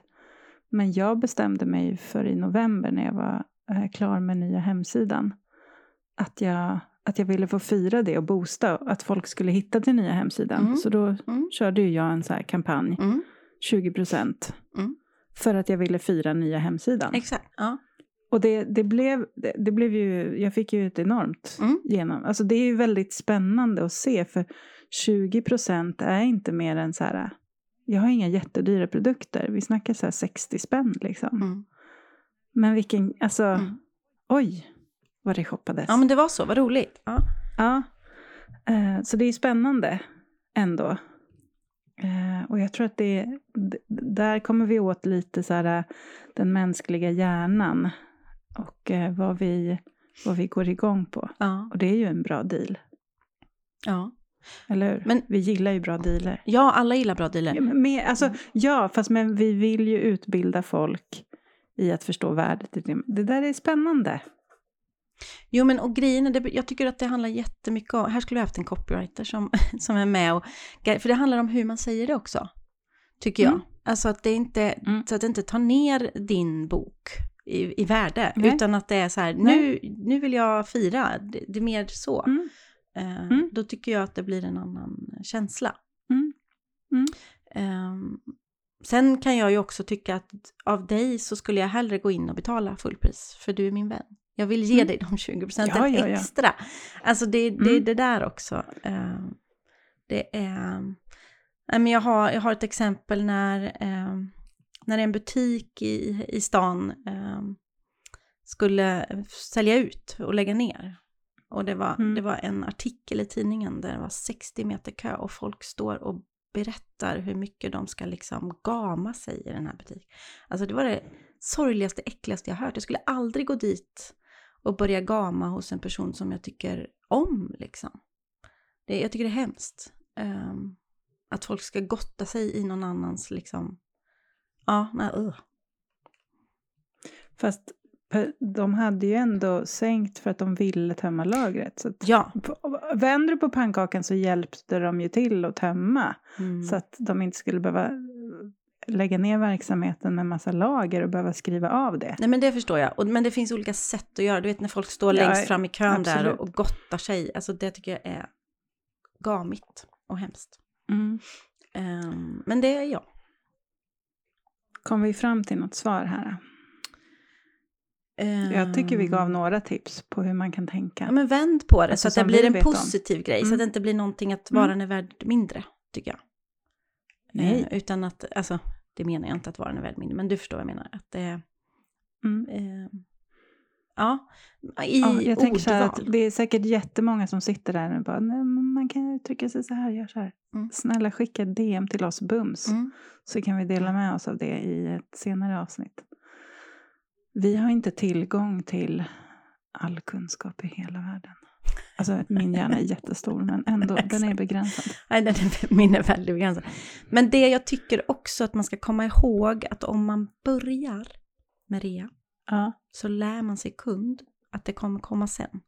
[SPEAKER 2] Men jag bestämde mig för i november när jag var eh, klar med nya hemsidan att jag, att jag ville få fira det och boosta, att folk skulle hitta till nya hemsidan.
[SPEAKER 1] Mm.
[SPEAKER 2] Så då
[SPEAKER 1] Mm.
[SPEAKER 2] körde ju jag en så här kampanj,
[SPEAKER 1] Mm.
[SPEAKER 2] 20 procent,
[SPEAKER 1] Mm.
[SPEAKER 2] för att jag ville fira nya hemsidan.
[SPEAKER 1] Exakt. Ja.
[SPEAKER 2] Och det, det, blev, det, det blev ju, jag fick ju ett enormt
[SPEAKER 1] Mm.
[SPEAKER 2] genom, alltså det är ju väldigt spännande att se för 20 procent är inte mer än så här, jag har inga jättedyra produkter, vi snackar så här 60 spänn liksom.
[SPEAKER 1] Mm.
[SPEAKER 2] Men vilken, alltså,
[SPEAKER 1] Mm.
[SPEAKER 2] oj vad det shoppades.
[SPEAKER 1] ja, men det var så. Vad roligt. Ja.
[SPEAKER 2] Ja, eh, så det är spännande ändå. Eh, och jag tror att det d- där kommer vi åt lite så här den mänskliga hjärnan och eh, vad, vi, vad vi går igång på.
[SPEAKER 1] Ja.
[SPEAKER 2] Och det är ju en bra deal,
[SPEAKER 1] ja.
[SPEAKER 2] eller hur?
[SPEAKER 1] Men-
[SPEAKER 2] vi gillar ju bra dealer.
[SPEAKER 1] Ja, alla gillar bra dealer.
[SPEAKER 2] Ja, men med, alltså, ja, fast men vi vill ju utbilda folk i att förstå värdet i det. Det där är spännande.
[SPEAKER 1] Jo, men och grejen är, det, jag tycker att det handlar jättemycket om, här skulle vi haft en copywriter som, som är med och, för det handlar om hur man säger det också, tycker jag.
[SPEAKER 2] Mm.
[SPEAKER 1] Alltså att det inte,
[SPEAKER 2] Mm.
[SPEAKER 1] så att det inte tar ner din bok i, i värde,
[SPEAKER 2] Nej.
[SPEAKER 1] utan att det är så här, nu, nu vill jag fira, det, det är mer så.
[SPEAKER 2] Mm.
[SPEAKER 1] Eh,
[SPEAKER 2] Mm.
[SPEAKER 1] Då tycker jag att det blir en annan känsla. Ehm, sen kan jag ju också tycka att av dig så skulle jag hellre gå in och betala fullpris, för du är min vän. Jag vill ge
[SPEAKER 2] Mm.
[SPEAKER 1] dig de 20 procenten
[SPEAKER 2] Ja, ja, ja.
[SPEAKER 1] extra. Alltså det, det är det där också. Ehm, det är... Nej, men jag, har, jag har ett exempel när, ehm, när en butik i, i stan ehm, skulle sälja ut och lägga ner. Och det var,
[SPEAKER 2] Mm.
[SPEAKER 1] det var en artikel i tidningen där det var 60 meter kö och folk står och berättar hur mycket de ska liksom gama sig i den här butiken. Alltså det var det sorgligaste, äckligaste jag hört. Jag skulle aldrig gå dit och börja gama hos en person som jag tycker om liksom. Det, jag tycker det är hemskt. ehm, att folk ska gotta sig i någon annans liksom, ja, nej, uh.
[SPEAKER 2] Fast de hade ju ändå sänkt för att de ville tömma lagret. Så
[SPEAKER 1] Ja.
[SPEAKER 2] vänder du på pannkakan så hjälpte de ju till att tömma.
[SPEAKER 1] Mm.
[SPEAKER 2] Så att de inte skulle behöva lägga ner verksamheten med massa lager och behöva skriva av det.
[SPEAKER 1] Nej men det förstår jag. Och, men det finns olika sätt att göra. Du vet när folk står
[SPEAKER 2] Ja,
[SPEAKER 1] längst fram i kön där
[SPEAKER 2] absolut.
[SPEAKER 1] och, och gottar sig. Alltså det tycker jag är gamigt och hemskt.
[SPEAKER 2] Mm.
[SPEAKER 1] Ehm, men det är jag.
[SPEAKER 2] Kom vi fram till något svar här? Jag tycker vi gav några tips på hur man kan tänka.
[SPEAKER 1] Ja men vänd på det
[SPEAKER 2] Alltså,
[SPEAKER 1] så att det blir en
[SPEAKER 2] vet om.
[SPEAKER 1] positiv grej. Så
[SPEAKER 2] Mm.
[SPEAKER 1] att det inte blir någonting att
[SPEAKER 2] Mm.
[SPEAKER 1] varan är värd mindre, tycker jag.
[SPEAKER 2] Nej.
[SPEAKER 1] Eh, utan att, alltså det menar jag inte att varan är värd mindre. Men du förstår vad jag menar. Att det
[SPEAKER 2] Mm.
[SPEAKER 1] eh, ja, i
[SPEAKER 2] Ja, jag tänker så här att det är säkert jättemånga som sitter där och bara, nej, man kan uttrycka sig så här, gör så här.
[SPEAKER 1] Mm.
[SPEAKER 2] Snälla skicka DM till oss bums.
[SPEAKER 1] Mm.
[SPEAKER 2] Så kan vi dela med oss av det i ett senare avsnitt. Vi har inte tillgång till all kunskap i hela världen. Alltså min hjärna är jättestor men ändå, den är begränsad.
[SPEAKER 1] Nej, den är, min är väldigt begränsad. Men det jag tycker också att man ska komma ihåg att om man börjar med rea
[SPEAKER 2] Ja.
[SPEAKER 1] så lär man sig kund att det kommer komma sen.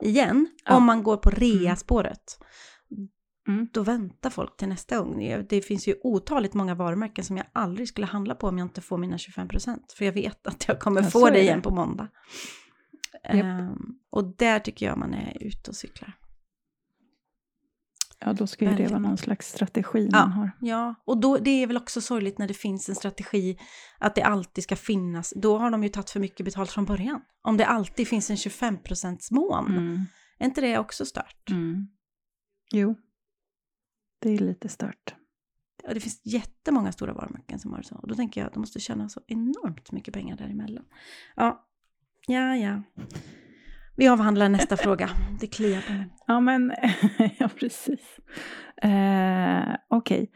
[SPEAKER 1] Igen,
[SPEAKER 2] Ja.
[SPEAKER 1] om man går på rea-spåret,
[SPEAKER 2] Mm.
[SPEAKER 1] då väntar folk till nästa gång. Det finns ju otaligt många varumärken som jag aldrig skulle handla på om jag inte får mina 25%. För jag vet att jag kommer
[SPEAKER 2] Ja,
[SPEAKER 1] få det igen på måndag.
[SPEAKER 2] Japp.
[SPEAKER 1] Ehm, och där tycker jag man är ute och cyklar.
[SPEAKER 2] Ja, då ska ju det vara någon slags strategi
[SPEAKER 1] Ja.
[SPEAKER 2] man har.
[SPEAKER 1] Ja, och då, det är väl också sorgligt när det finns en strategi att det alltid ska finnas. Då har de ju tagit för mycket betalt från början. Om det alltid finns en 25% mån,
[SPEAKER 2] Mm.
[SPEAKER 1] är inte det också stört?
[SPEAKER 2] Mm. Jo, det är lite stört.
[SPEAKER 1] Och det finns jättemånga stora varumärken som har det så. Och då tänker jag att de måste tjäna så enormt mycket pengar däremellan. Ja, ja, ja. Vi avhandlar nästa fråga. Det kliar på mig.
[SPEAKER 2] Ja, men ja, precis. Eh, Okej.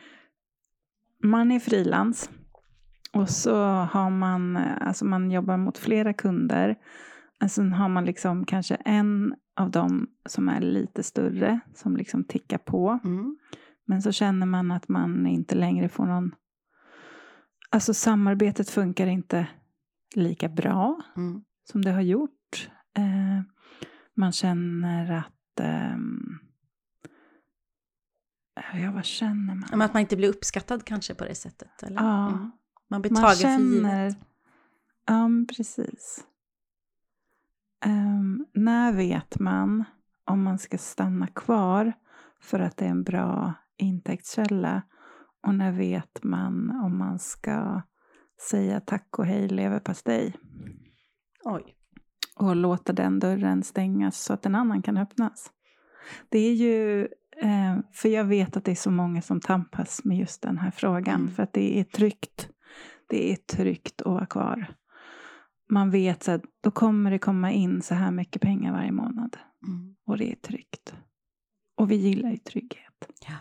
[SPEAKER 2] Man är frilans. Och så har man, alltså man jobbar mot flera kunder. Sen har man liksom kanske en av dem som är lite större, som liksom tickar på.
[SPEAKER 1] Mm.
[SPEAKER 2] Men så känner man att man inte längre får någon... Alltså samarbetet funkar inte lika bra
[SPEAKER 1] Mm.
[SPEAKER 2] som det har gjort. Eh, man känner att. Um, ja, vad känner man?
[SPEAKER 1] Men att man inte blir uppskattad kanske på det sättet? Eller?
[SPEAKER 2] Ja.
[SPEAKER 1] Mm. Man blir
[SPEAKER 2] Man
[SPEAKER 1] tagen
[SPEAKER 2] känner...
[SPEAKER 1] för givet.
[SPEAKER 2] Ja, precis. Ehm, när vet man om man ska stanna kvar för att det är en bra intäktskälla? Och när vet man om man ska säga tack och hej leverpastej?
[SPEAKER 1] Oj.
[SPEAKER 2] Och låta den dörren stängas så att en annan kan öppnas. Det är ju, eh, för jag vet att det är så många som tampas med just den här frågan,
[SPEAKER 1] Mm.
[SPEAKER 2] för att det är tryggt. Det är tryggt att vara kvar. Man vet så att då kommer det komma in så här mycket pengar varje månad.
[SPEAKER 1] Mm.
[SPEAKER 2] Och det är tryggt. Och vi gillar ju trygghet.
[SPEAKER 1] Ja.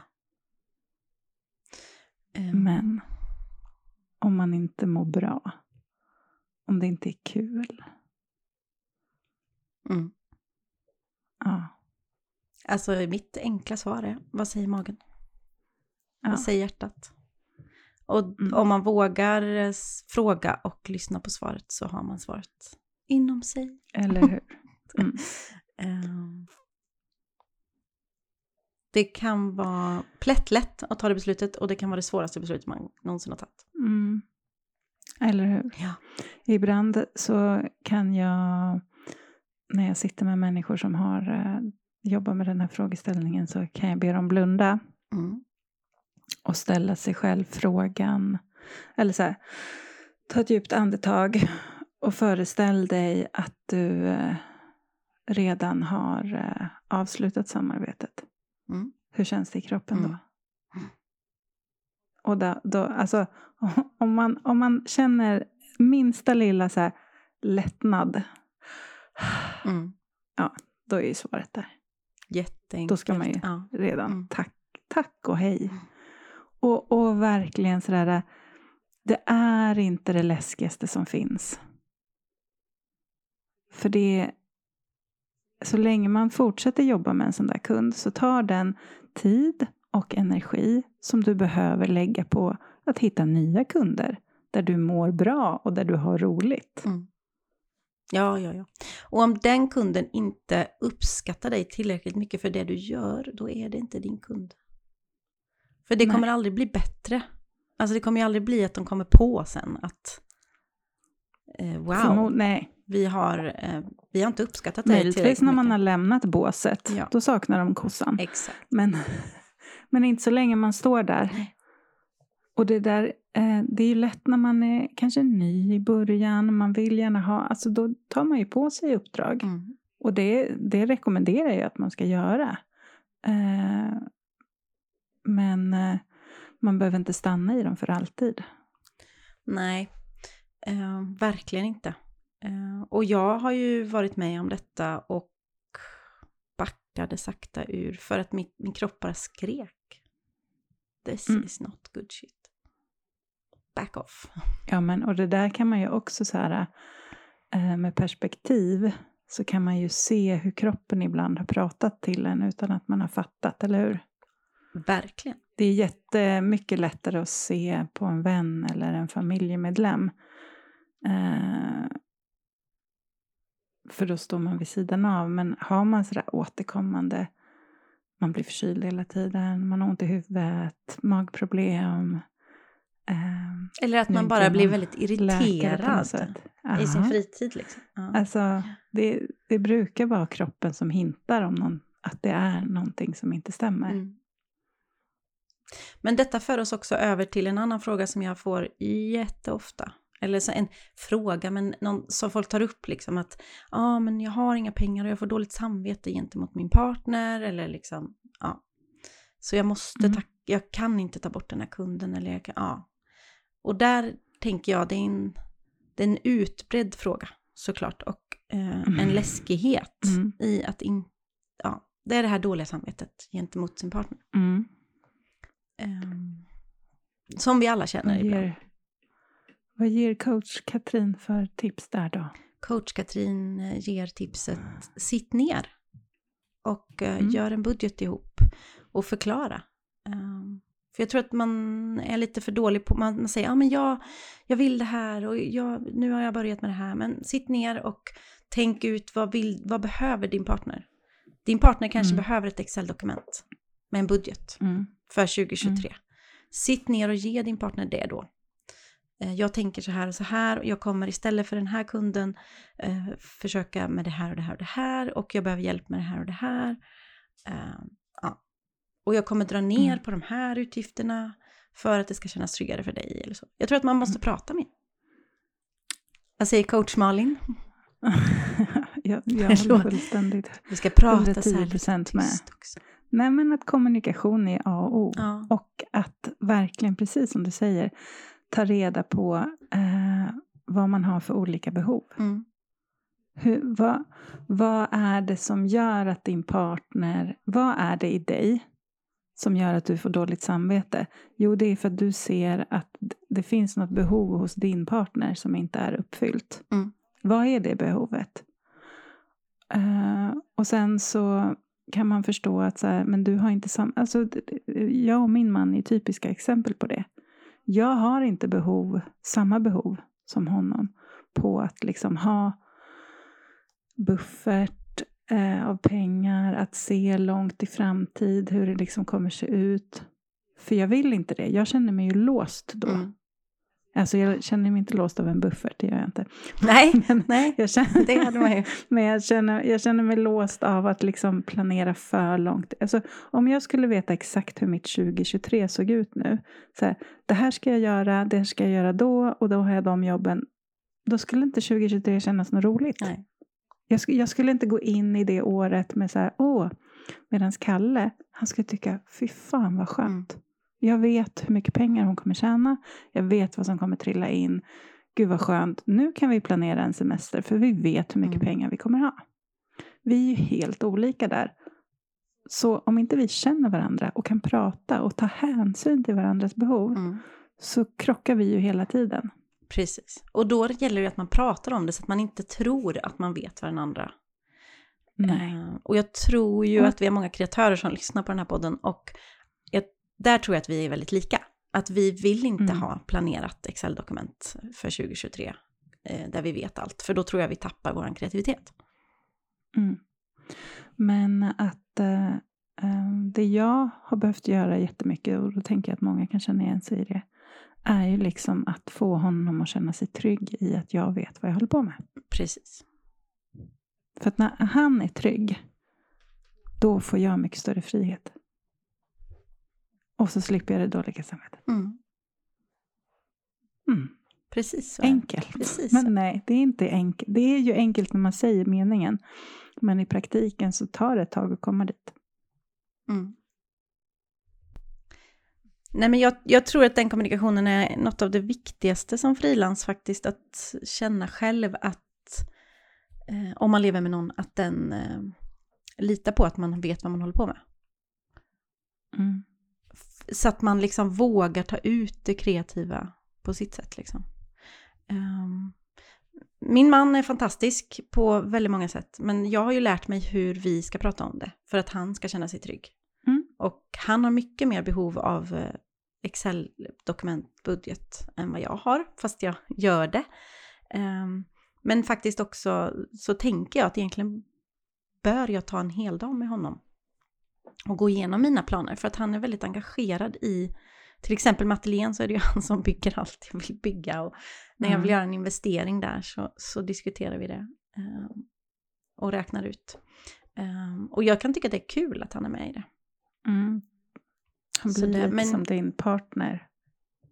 [SPEAKER 1] Ehm,
[SPEAKER 2] Men om man inte mår bra, om det inte är kul,
[SPEAKER 1] Mm.
[SPEAKER 2] ja.
[SPEAKER 1] Alltså mitt enkla svar är, vad säger magen?
[SPEAKER 2] ja.
[SPEAKER 1] Vad säger hjärtat? Och
[SPEAKER 2] Mm.
[SPEAKER 1] om man vågar eh, fråga och lyssna på svaret så har man svaret inom sig.
[SPEAKER 2] Eller hur? Mm.
[SPEAKER 1] Ehm, Det kan vara plättlätt att ta det beslutet och det kan vara det svåraste beslutet man någonsin har tagit.
[SPEAKER 2] Mm. Eller hur?
[SPEAKER 1] Ja.
[SPEAKER 2] Ibland så kan jag, när jag sitter med människor som har eh, jobbar med den här frågeställningen, så kan jag be dem blunda
[SPEAKER 1] Mm.
[SPEAKER 2] och ställa sig själv frågan, eller så här, ta ett djupt andetag och föreställ dig att du eh, redan har eh, avslutat samarbetet.
[SPEAKER 1] Mm.
[SPEAKER 2] Hur känns det i kroppen då?
[SPEAKER 1] Mm.
[SPEAKER 2] Och då, då, alltså, om, man, om man känner minsta lilla så här lättnad,
[SPEAKER 1] Mm.
[SPEAKER 2] då är ju svaret där.
[SPEAKER 1] Jätteenkelt.
[SPEAKER 2] Då ska man ju-
[SPEAKER 1] Ja.
[SPEAKER 2] Redan.
[SPEAKER 1] Mm.
[SPEAKER 2] Tack, tack och hej.
[SPEAKER 1] Mm.
[SPEAKER 2] Och, och verkligen sådär, det är inte det läskigaste som finns. För det, så länge man fortsätter jobba med en sån där kund så tar den tid och energi som du behöver lägga på att hitta nya kunder där du mår bra och där du har roligt.
[SPEAKER 1] Mm. Ja, ja, ja. Och om den kunden inte uppskattar dig tillräckligt mycket för det du gör, då är det inte din kund. För det
[SPEAKER 2] Nej.
[SPEAKER 1] kommer aldrig bli bättre. Alltså det kommer ju aldrig bli att de kommer på sen att eh, wow,
[SPEAKER 2] Förmo- nej,
[SPEAKER 1] vi har, eh, vi har inte uppskattat dig
[SPEAKER 2] möjligtvis
[SPEAKER 1] tillräckligt
[SPEAKER 2] när man
[SPEAKER 1] mycket.
[SPEAKER 2] har lämnat båset.
[SPEAKER 1] Ja.
[SPEAKER 2] Då saknar de kossan.
[SPEAKER 1] Exakt.
[SPEAKER 2] Men, men inte så länge man står där.
[SPEAKER 1] Nej.
[SPEAKER 2] Och det där, det är ju lätt när man är kanske ny i början, man vill gärna ha, alltså då tar man ju på sig uppdrag.
[SPEAKER 1] Mm.
[SPEAKER 2] Och det, det rekommenderar jag att man ska göra. Eh, men eh, man behöver inte stanna i dem för alltid.
[SPEAKER 1] Nej, eh, verkligen inte. Eh, och jag har ju varit med om detta och backade sakta ur för att mitt, min kropp bara skrek. This
[SPEAKER 2] Mm.
[SPEAKER 1] is not good shit. Back off.
[SPEAKER 2] Ja, men och det där kan man ju också så här eh, med perspektiv så kan man ju se hur kroppen ibland har pratat till en utan att man har fattat, eller hur?
[SPEAKER 1] Verkligen.
[SPEAKER 2] Det är jättemycket lättare att se på en vän eller en familjemedlem. Eh, för då står man vid sidan av. Men har man sådär återkommande, man blir förkyld hela tiden, man har ont i huvudet, magproblem.
[SPEAKER 1] Eller att man bara blir väldigt irriterad i sin fritid. Liksom. Ja.
[SPEAKER 2] Alltså, det, det brukar vara kroppen som hintar om någon, att det är någonting som inte stämmer.
[SPEAKER 1] Mm. Men detta för oss också över till en annan fråga som jag får jätteofta. Eller så en fråga, men någon, som folk tar upp liksom att ja, ah, men jag har inga pengar och jag får dåligt samvete gentemot min partner eller liksom, ja. Så jag måste
[SPEAKER 2] Mm.
[SPEAKER 1] ta, jag kan inte ta bort den här kunden eller jag kan, ja. Och där tänker jag, det är en, det är en utbredd fråga såklart och eh, en
[SPEAKER 2] Mm.
[SPEAKER 1] läskighet
[SPEAKER 2] Mm.
[SPEAKER 1] i att in, ja, det är det här dåliga samvetet gentemot sin partner.
[SPEAKER 2] Mm.
[SPEAKER 1] Ehm, som vi alla känner
[SPEAKER 2] Vad,
[SPEAKER 1] ibland.
[SPEAKER 2] ger, vad ger coach Katrin för tips där då?
[SPEAKER 1] Coach Katrin eh, ger tipset sitt ner och
[SPEAKER 2] Mm.
[SPEAKER 1] gör en budget ihop och förklara. Ehm, för jag tror att man är lite för dålig på, man, man säger ja men jag, jag vill det här och jag, nu har jag börjat med det här. Men sitt ner och tänk ut vad, vill, vad behöver din partner? Din partner kanske
[SPEAKER 2] Mm.
[SPEAKER 1] behöver ett Excel-dokument med en budget
[SPEAKER 2] Mm.
[SPEAKER 1] för 2023. Sitt ner och ge din partner det då. Eh, Jag tänker så här och så här och jag kommer istället för den här kunden eh, försöka med det här och det här och det här och jag behöver hjälp med det här och det här. Eh. Och jag kommer dra ner
[SPEAKER 2] Mm.
[SPEAKER 1] på de här utgifterna för att det ska kännas tryggare för dig eller så. Jag tror att man måste
[SPEAKER 2] Mm.
[SPEAKER 1] prata med. Vad säger coach Malin?
[SPEAKER 2] jag, jag håller fullständigt
[SPEAKER 1] Vi ska prata så här
[SPEAKER 2] 110%
[SPEAKER 1] lite
[SPEAKER 2] med.
[SPEAKER 1] också.
[SPEAKER 2] Nej, men att kommunikation är A och O.
[SPEAKER 1] Ja.
[SPEAKER 2] Och att verkligen, precis som du säger, ta reda på eh, vad man har för olika behov.
[SPEAKER 1] Mm.
[SPEAKER 2] Hur, vad, vad är det som gör att din partner, vad är det i dig som gör att du får dåligt samvete? Jo, det är för att du ser att det finns något behov hos din partner som inte är uppfyllt.
[SPEAKER 1] Mm.
[SPEAKER 2] Vad är det behovet? Eh, och sen så kan man förstå att så här, men du har inte samma... Alltså, jag och min man är typiska exempel på det. Jag har inte behov, samma behov som honom på att liksom ha buffert eh, av pengar, att se långt i framtid hur det liksom kommer se ut. För jag vill inte det. Jag känner mig ju låst då.
[SPEAKER 1] Mm.
[SPEAKER 2] Alltså jag känner mig inte låst av en buffert, det gör jag inte.
[SPEAKER 1] Nej,
[SPEAKER 2] Men
[SPEAKER 1] nej,
[SPEAKER 2] jag känner,
[SPEAKER 1] det hade man ju.
[SPEAKER 2] men jag känner, jag känner mig låst av att liksom planera för långt. Alltså, om jag skulle veta exakt hur mitt 2023 såg ut nu. Så här, det här ska jag göra, det här ska jag göra då och då har jag de jobben. Då skulle inte 2023 kännas något roligt.
[SPEAKER 1] Nej.
[SPEAKER 2] Jag, sk- jag skulle inte gå in i det året med så här, åh, medan Kalle, han skulle tycka, fy fan vad skönt. Jag vet hur mycket pengar hon kommer tjäna. Jag vet vad som kommer trilla in. Gud vad skönt. Nu kan vi planera en semester för vi vet hur mycket
[SPEAKER 1] Mm.
[SPEAKER 2] pengar vi kommer ha. Vi är ju helt olika där. Så om inte vi känner varandra och kan prata och ta hänsyn till varandras behov
[SPEAKER 1] Mm.
[SPEAKER 2] så krockar vi ju hela tiden.
[SPEAKER 1] Precis. Och då gäller det att man pratar om det så att man inte tror att man vet vad den andra...
[SPEAKER 2] Nej.
[SPEAKER 1] Eh, och jag tror ju
[SPEAKER 2] Mm.
[SPEAKER 1] att vi har många kreatörer som lyssnar på den här podden och jag, där tror jag att vi är väldigt lika. Att vi vill inte
[SPEAKER 2] Mm.
[SPEAKER 1] ha planerat Excel-dokument för 2023 eh, där vi vet allt, för då tror jag vi tappar vår kreativitet.
[SPEAKER 2] Mm. Men att eh, det jag har behövt göra jättemycket, och då tänker jag att många kan känna igen sig i det, är ju liksom att få honom att känna sig trygg i att jag vet vad jag håller på med.
[SPEAKER 1] Precis.
[SPEAKER 2] För att när han är trygg, då får jag mycket större frihet. Och så slipper jag det dåliga samvetet.
[SPEAKER 1] Mm.
[SPEAKER 2] Mm.
[SPEAKER 1] Precis så.
[SPEAKER 2] Enkelt.
[SPEAKER 1] Precis så.
[SPEAKER 2] Men nej, det är inte enkelt. Det är ju enkelt när man säger meningen. Men i praktiken så tar det ett tag att komma dit.
[SPEAKER 1] Mm. Nej, men jag, jag tror att den kommunikationen är något av det viktigaste som frilans faktiskt, att känna själv att eh, om man lever med någon, att den eh, litar på att man vet vad man håller på med.
[SPEAKER 2] Mm.
[SPEAKER 1] Så att man liksom vågar ta ut det kreativa på sitt sätt. Liksom. Ehm, min man är fantastisk på väldigt många sätt, men jag har ju lärt mig hur vi ska prata om det för att han ska känna sig trygg. Och han har mycket mer behov av eh, Excel-dokumentbudget än vad jag har, fast jag gör det. Ehm, men faktiskt också så tänker jag att egentligen bör jag ta en hel dag med honom och gå igenom mina planer för att han är väldigt engagerad i till exempel med ateljén så är det ju han som bygger allt jag vill bygga och när jag vill
[SPEAKER 2] Mm.
[SPEAKER 1] göra en investering där så, så diskuterar vi det ehm, och räknar ut. Ehm, och jag kan tycka det är kul att han är med i det.
[SPEAKER 2] Mm. Han blir
[SPEAKER 1] det-
[SPEAKER 2] lite
[SPEAKER 1] men-
[SPEAKER 2] som din partner.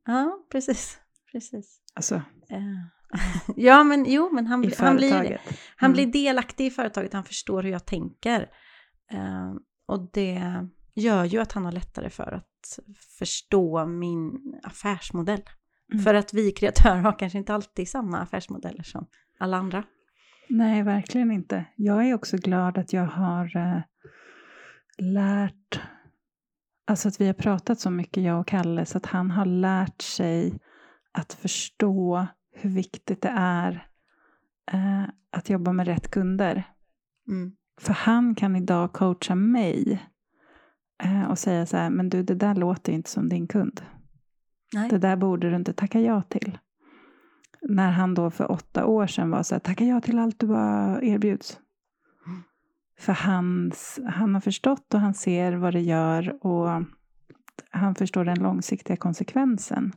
[SPEAKER 1] Ja, precis. precis.
[SPEAKER 2] Alltså,
[SPEAKER 1] Eh, ja, men jo, men han, han, blir, han
[SPEAKER 2] Mm.
[SPEAKER 1] blir delaktig i företaget, han förstår hur jag tänker. Eh, och det gör ju att han har lättare för att förstå min affärsmodell.
[SPEAKER 2] Mm.
[SPEAKER 1] För att vi kreatörer har kanske inte alltid samma affärsmodeller som alla andra.
[SPEAKER 2] Nej, verkligen inte. Jag är också glad att jag har eh, lärt, alltså att vi har pratat så mycket, jag och Kalle, så att han har lärt sig att förstå hur viktigt det är eh, att jobba med rätt kunder.
[SPEAKER 1] Mm.
[SPEAKER 2] För han kan idag coacha mig eh, och säga så här, men du, det där låter inte som din kund.
[SPEAKER 1] Nej.
[SPEAKER 2] Det där borde du inte tacka ja till. När han då för åtta år sedan var så här, tacka ja till allt du bara erbjuds. För hans, han har förstått och han ser vad det gör och han förstår den långsiktiga konsekvensen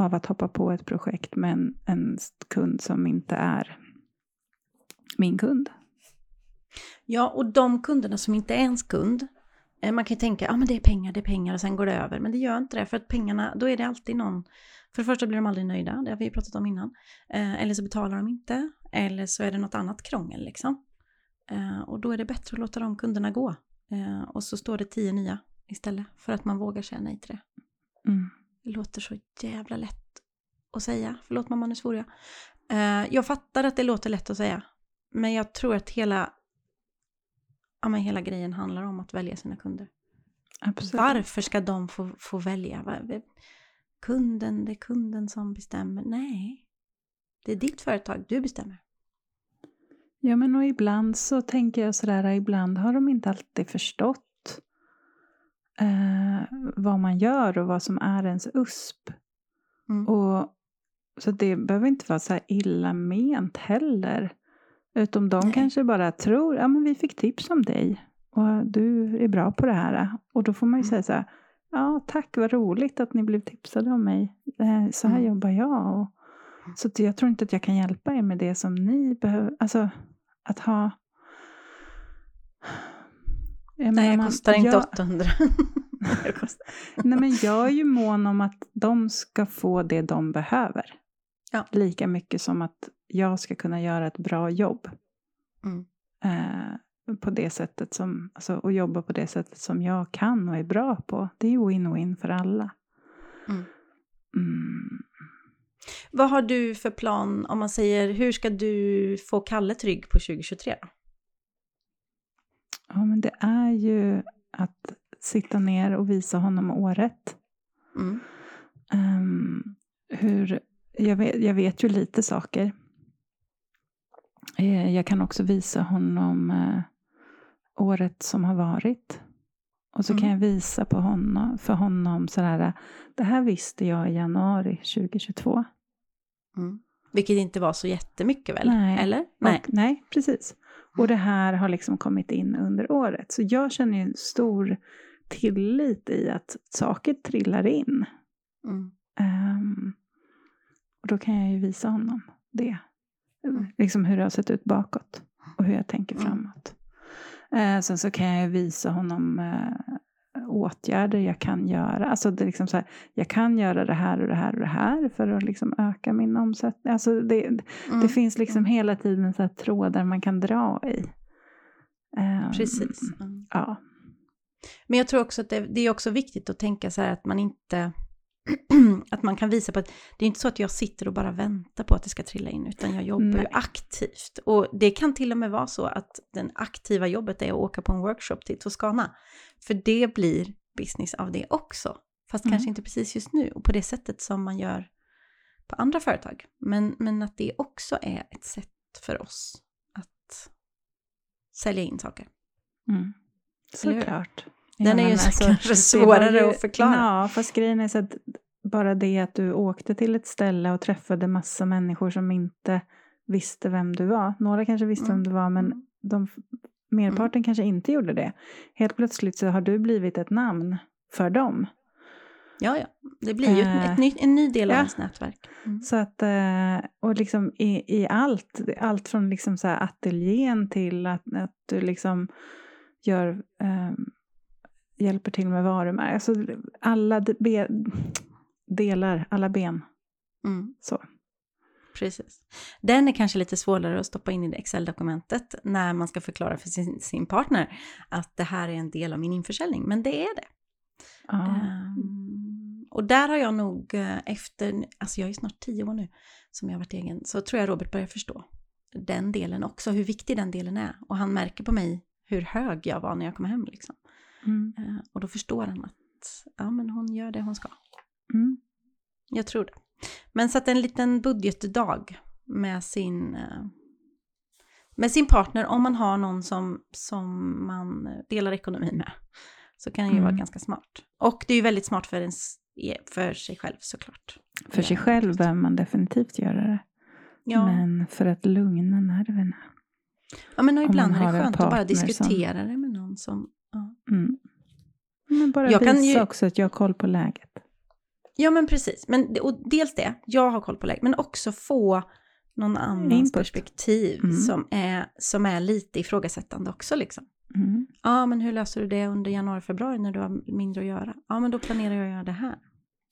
[SPEAKER 2] av att hoppa på ett projekt med en, en kund som inte är min kund.
[SPEAKER 1] Ja, och de kunderna som inte är ens kund, eh, man kan ju tänka, att ah, men det är pengar, det är pengar och sen går det över. Men det gör inte det, för att pengarna, då är det alltid någon, för det första blir de aldrig nöjda, det har vi pratat om innan. Eh, eller så betalar de inte, eller så är det något annat krångel liksom. Eh, och då är det bättre att låta de kunderna gå. Eh, och så står det tio nya istället, för att man vågar säga nej till det. Mm. Det låter så jävla lätt att säga, förlåt mamma nu svor jag. Eh, jag fattar att det låter lätt att säga, men jag tror att hela, ja, men hela grejen handlar om att välja sina kunder. Absolut. Varför ska de få, få välja? Kunden, det är kunden som bestämmer. Nej, det är ditt företag, du bestämmer.
[SPEAKER 2] Ja, men och ibland så tänker jag sådär, ibland har de inte alltid förstått eh, vad man gör och vad som är ens USP. Mm. Och, så det behöver inte vara så här illa ment heller. Utom de Nej. kanske bara tror, ja men vi fick tips om dig och du är bra på det här. Och då får man ju mm. säga så här, ja tack vad roligt att ni blev tipsade om mig. Eh, så här mm. jobbar jag. Och, så jag tror inte att jag kan hjälpa er med det som ni behöver. Alltså att ha...
[SPEAKER 1] Jag Nej, jag kostar inte jag, 800.
[SPEAKER 2] Nej, men jag är ju mån om att de ska få det de behöver. Ja. Lika mycket som att jag ska kunna göra ett bra jobb. Mm. Eh, på det sättet som, alltså, och jobba på det sättet som jag kan och är bra på. Det är win-win för alla. Mm.
[SPEAKER 1] Mm. Vad har du för plan om man säger hur ska du få Kalle trygg på 2023?
[SPEAKER 2] Ja, men det är ju att sitta ner och visa honom året. Mm. Um, hur, jag, vet, jag vet ju lite saker. Eh, jag kan också visa honom uh, året som har varit. Och så mm. kan jag visa på honom, för honom sådär, det här visste jag i januari 2022.
[SPEAKER 1] Mm. Vilket inte var så jättemycket väl?
[SPEAKER 2] Nej.
[SPEAKER 1] Eller?
[SPEAKER 2] Nej. Och, nej, precis. Och det här har liksom kommit in under året. Så jag känner ju en stor tillit i att saker trillar in. Mm. Um, och då kan jag ju visa honom det. Mm. Liksom hur det har sett ut bakåt och hur jag tänker mm. framåt. Uh, sen så kan jag visa honom uh, åtgärder jag kan göra. Alltså det är liksom så här, jag kan göra det här och det här och det här för att liksom öka min omsättning. Alltså det, mm. det finns liksom mm. hela tiden så här trådar man kan dra i.
[SPEAKER 1] Um, Precis. Mm. Ja. Men jag tror också att det, det, är också viktigt att tänka så här att man inte att man kan visa på att det är inte så att jag sitter och bara väntar på att det ska trilla in, utan jag jobbar Nej. ju aktivt. Och det kan till och med vara så att det aktiva jobbet är att åka på en workshop till Toscana. För det blir business av det också. Fast mm. kanske inte precis just nu och på det sättet som man gör på andra företag. Men, men att det också är ett sätt för oss att sälja in saker.
[SPEAKER 2] Mm. Såklart.
[SPEAKER 1] Den är ju alltså, kanske svårare ju, att förklara.
[SPEAKER 2] Ja, fast grejen är så att bara det att du åkte till ett ställe och träffade massa människor som inte visste vem du var. Några kanske visste mm. vem du var men mm. de, merparten mm. kanske inte gjorde det. Helt plötsligt så har du blivit ett namn för dem.
[SPEAKER 1] Ja, ja. Det blir ju ett ny, en ny del av ja. ens nätverk.
[SPEAKER 2] Mm. Så att, eh, och liksom i, i allt, allt från liksom så här ateljén till att, att du liksom gör um, hjälper till med varumärken. Alltså alla be, delar, alla ben. Mm. Så.
[SPEAKER 1] Precis. Den är kanske lite svårare att stoppa in i Excel-dokumentet när man ska förklara för sin, sin, partner att det här är en del av min införsäljning, men det är det. Um, och där har jag nog eh, efter, alltså jag är snart tio år nu som jag har varit egen, så tror jag Robert börjar förstå den delen också, hur viktig den delen är. Och han märker på mig hur hög jag var när jag kom hem. Liksom. Mm. Eh, och då förstår han att ja, men hon gör det hon ska. Mm. Jag tror det. Men så att en liten budgetdag med sin, eh, med sin partner, om man har någon som, som man delar ekonomin med, så kan det ju mm. vara ganska smart. Och det är ju väldigt smart för, ens, för sig själv såklart.
[SPEAKER 2] För sig själv behöver man definitivt göra det. Ja. Men för att lugna nerverna.
[SPEAKER 1] Ja, men ibland är det skönt att bara
[SPEAKER 2] partner som-
[SPEAKER 1] diskutera det med någon som...
[SPEAKER 2] Mm. Men bara
[SPEAKER 1] Jag
[SPEAKER 2] visa
[SPEAKER 1] kan ju-
[SPEAKER 2] också att jag har koll på läget.
[SPEAKER 1] ja men precis. Men, och dels det, jag har koll på läget, men också få någon annans
[SPEAKER 2] Input.
[SPEAKER 1] perspektiv
[SPEAKER 2] Mm.
[SPEAKER 1] som, är, som är lite ifrågasättande också. Liksom.
[SPEAKER 2] Mm.
[SPEAKER 1] Ja, men hur löser du det under januari, februari när du har mindre att göra? Ja, men då planerar jag att göra det här.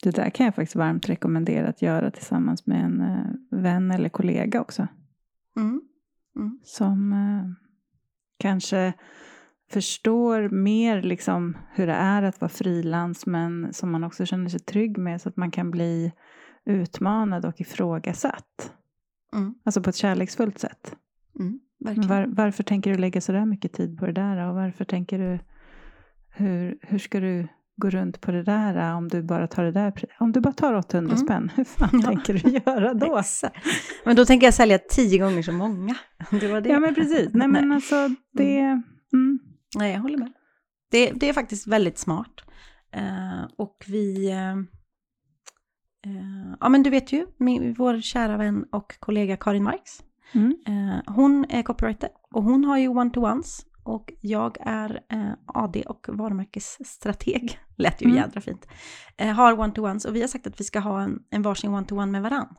[SPEAKER 2] Det där kan jag faktiskt varmt rekommendera att göra tillsammans med en eh, vän eller kollega också.
[SPEAKER 1] Mm. Mm.
[SPEAKER 2] Som eh, kanske förstår mer liksom hur det är att vara frilans men som man också känner sig trygg med så att man kan bli utmanad och ifrågasatt.
[SPEAKER 1] Mm.
[SPEAKER 2] Alltså på ett kärleksfullt sätt.
[SPEAKER 1] Mm.
[SPEAKER 2] Var, varför tänker du lägga så där mycket tid på det där? Och varför tänker du, hur, hur ska du gå runt på det där om du bara tar det där? Om du bara tar 800
[SPEAKER 1] Mm.
[SPEAKER 2] spänn, hur fan
[SPEAKER 1] Ja.
[SPEAKER 2] tänker du göra då?
[SPEAKER 1] Exakt. Men då tänker jag sälja tio gånger så många. Det var det.
[SPEAKER 2] Ja men precis, nej men alltså det, mm.
[SPEAKER 1] Nej, jag håller med. Det, det är faktiskt väldigt smart. Eh, och vi... eh, eh, ja, men du vet ju, min, vår kära vän och kollega Karin Marx.
[SPEAKER 2] Mm.
[SPEAKER 1] Eh, hon är copywriter och hon har ju one-to-ones. Och jag är eh, AD och varumärkesstrateg. Lät ju
[SPEAKER 2] Mm.
[SPEAKER 1] jädra fint. Eh, har one-to-ones och vi har sagt att vi ska ha en, en varsin one-to-one med varann.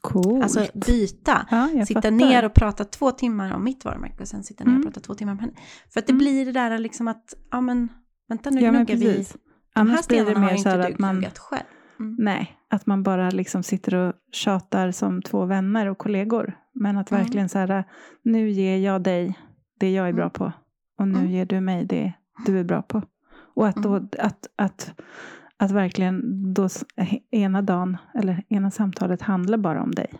[SPEAKER 2] Coolt.
[SPEAKER 1] Alltså byta.
[SPEAKER 2] ja,
[SPEAKER 1] sitta
[SPEAKER 2] fattar.
[SPEAKER 1] ner och prata två timmar om mitt varumärke och sen sitta ner
[SPEAKER 2] Mm.
[SPEAKER 1] och prata två timmar om henne. För att det
[SPEAKER 2] Mm.
[SPEAKER 1] blir det där liksom att, ja men vänta nu
[SPEAKER 2] Ja
[SPEAKER 1] gnuggar vi. De här
[SPEAKER 2] blir det mer så här att man,
[SPEAKER 1] själv. Mm.
[SPEAKER 2] nej, att man bara liksom sitter och tjatar som två vänner och kollegor. Men att
[SPEAKER 1] Mm.
[SPEAKER 2] verkligen så här, nu ger jag dig det jag är bra
[SPEAKER 1] Mm.
[SPEAKER 2] på. Och nu
[SPEAKER 1] Mm.
[SPEAKER 2] ger du mig det du är bra på. Och att då, att, att, att verkligen då ena dagen, eller ena samtalet handlar bara om dig.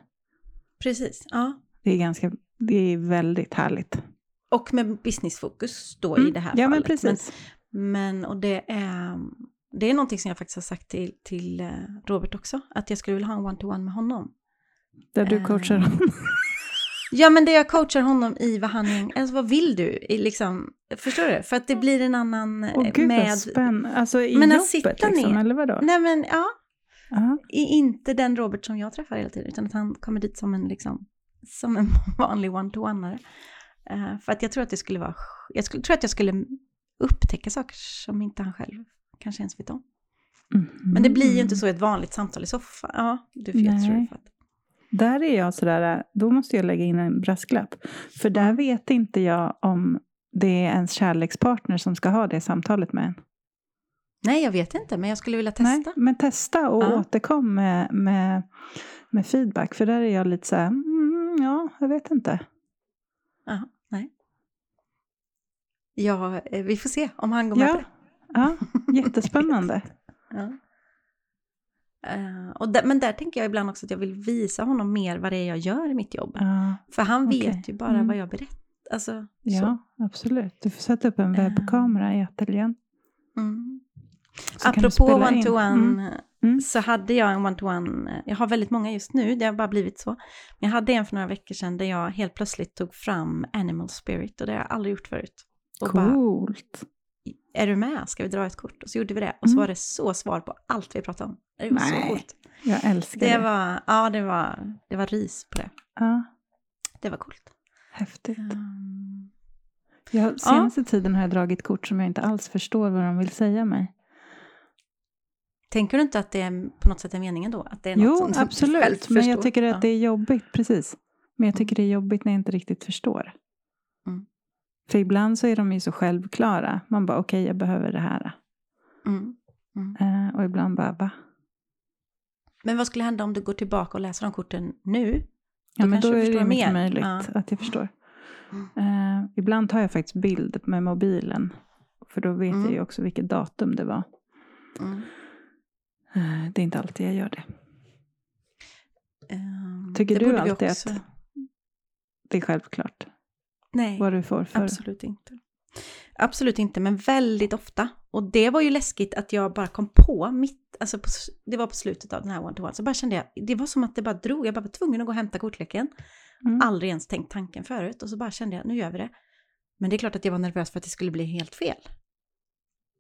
[SPEAKER 1] Precis, ja.
[SPEAKER 2] Det är ganska, det är väldigt härligt.
[SPEAKER 1] Och med businessfokus då i
[SPEAKER 2] Mm.
[SPEAKER 1] det här
[SPEAKER 2] ja,
[SPEAKER 1] fallet.
[SPEAKER 2] men precis.
[SPEAKER 1] Men, men och det är, det är någonting som jag faktiskt har sagt till, till eh, Robert också. Att jag skulle vilja ha en one-to-one med honom.
[SPEAKER 2] Där du
[SPEAKER 1] Eh,
[SPEAKER 2] coachar honom.
[SPEAKER 1] Ja, men det jag coachar honom i vad han alltså vad vill du? I liksom, förstår du? För att det blir en annan eh,
[SPEAKER 2] Åh gud
[SPEAKER 1] med...
[SPEAKER 2] vad spännande. Alltså i
[SPEAKER 1] Men att
[SPEAKER 2] jobbet
[SPEAKER 1] sitta
[SPEAKER 2] liksom,
[SPEAKER 1] ner.
[SPEAKER 2] eller vadå?
[SPEAKER 1] Nej men ja, i- inte den Robert som jag träffar hela tiden, utan att han kommer dit som en, liksom, som en vanlig one-to-one-are. Eh, för att jag tror att det skulle vara, jag skulle, tror att jag skulle upptäcka saker som inte han själv kanske ens vet om. Men det blir ju inte så i ett vanligt samtal i soffan. Ja, du vet, jag tror fattar.
[SPEAKER 2] Där är jag sådär, då måste jag lägga in en brasklapp. För där vet inte jag om det är ens kärlekspartner som ska ha det samtalet med en.
[SPEAKER 1] Nej, jag vet inte, men jag skulle vilja testa.
[SPEAKER 2] Nej, men testa och
[SPEAKER 1] Ja.
[SPEAKER 2] återkom med, med, med feedback. För där är jag lite så här, mm, ja, jag vet inte.
[SPEAKER 1] Ja, nej. Ja, eh, vi får se om han går med på
[SPEAKER 2] Ja,
[SPEAKER 1] det.
[SPEAKER 2] ja jättespännande.
[SPEAKER 1] Ja. Eh, och där, men där tänker jag ibland också att jag vill visa honom mer vad det är jag gör i mitt jobb.
[SPEAKER 2] Ja,
[SPEAKER 1] För han
[SPEAKER 2] Okej.
[SPEAKER 1] vet ju bara
[SPEAKER 2] Mm.
[SPEAKER 1] vad jag berättar. Alltså, så.
[SPEAKER 2] ja absolut. Du får sätta upp en webbkamera i ateljén.
[SPEAKER 1] Mm.
[SPEAKER 2] Så
[SPEAKER 1] Apropå one-to-one
[SPEAKER 2] Mm. Mm.
[SPEAKER 1] så hade jag en one-to-one, eh, jag har väldigt många just nu, det har bara blivit så. Men jag hade en för några veckor sedan där jag helt plötsligt tog fram Animal Spirit och det har jag aldrig gjort förut. Och bara,
[SPEAKER 2] Coolt.
[SPEAKER 1] är du med? Ska vi dra ett kort? Och så gjorde vi det. Och så
[SPEAKER 2] Mm.
[SPEAKER 1] var det så svar på allt vi pratade om. Det var så
[SPEAKER 2] Nej.
[SPEAKER 1] coolt.
[SPEAKER 2] Jag älskar det.
[SPEAKER 1] Det var, ja det var, det var ris på det.
[SPEAKER 2] Ja,
[SPEAKER 1] Det var coolt.
[SPEAKER 2] Häftigt.
[SPEAKER 1] Um,
[SPEAKER 2] Jag, senaste tiden har jag dragit kort som jag inte alls förstår vad de vill säga mig.
[SPEAKER 1] tänker du inte att det är på något sätt är meningen då? Att det är något
[SPEAKER 2] Jo,
[SPEAKER 1] som
[SPEAKER 2] absolut. Men jag tycker att
[SPEAKER 1] Ja.
[SPEAKER 2] det är jobbigt, precis. Men jag tycker det är jobbigt när jag inte riktigt förstår.
[SPEAKER 1] Mm.
[SPEAKER 2] För ibland så är de ju så självklara. Man bara, okej, jag behöver det här.
[SPEAKER 1] Mm.
[SPEAKER 2] Eh, och ibland bara, va?
[SPEAKER 1] Men vad skulle hända om du går tillbaka och läser de korten nu?
[SPEAKER 2] Ja, men
[SPEAKER 1] kanske
[SPEAKER 2] då är det mycket
[SPEAKER 1] mer.
[SPEAKER 2] möjligt
[SPEAKER 1] Ja.
[SPEAKER 2] att jag förstår. Eh, ibland tar jag faktiskt bild med mobilen. För då vet
[SPEAKER 1] Mm.
[SPEAKER 2] jag ju också vilket datum det var.
[SPEAKER 1] Mm.
[SPEAKER 2] Eh, det är inte alltid jag gör det.
[SPEAKER 1] Ehm,
[SPEAKER 2] Tycker
[SPEAKER 1] det
[SPEAKER 2] du alltid
[SPEAKER 1] också-
[SPEAKER 2] att det är självklart
[SPEAKER 1] Nej.
[SPEAKER 2] vad du får för...
[SPEAKER 1] Absolut inte. Absolut inte, men väldigt ofta. Och det var ju läskigt att jag bara kom på mitt, alltså på, det var på slutet av den här one-to-one, så bara kände jag, det var som att det bara drog, jag bara var tvungen att gå och hämta kortleken.
[SPEAKER 2] Mm.
[SPEAKER 1] Aldrig ens tänkt tanken förut och så bara kände jag, nu gör vi det. Men det är klart att jag var nervös för att det skulle bli helt fel.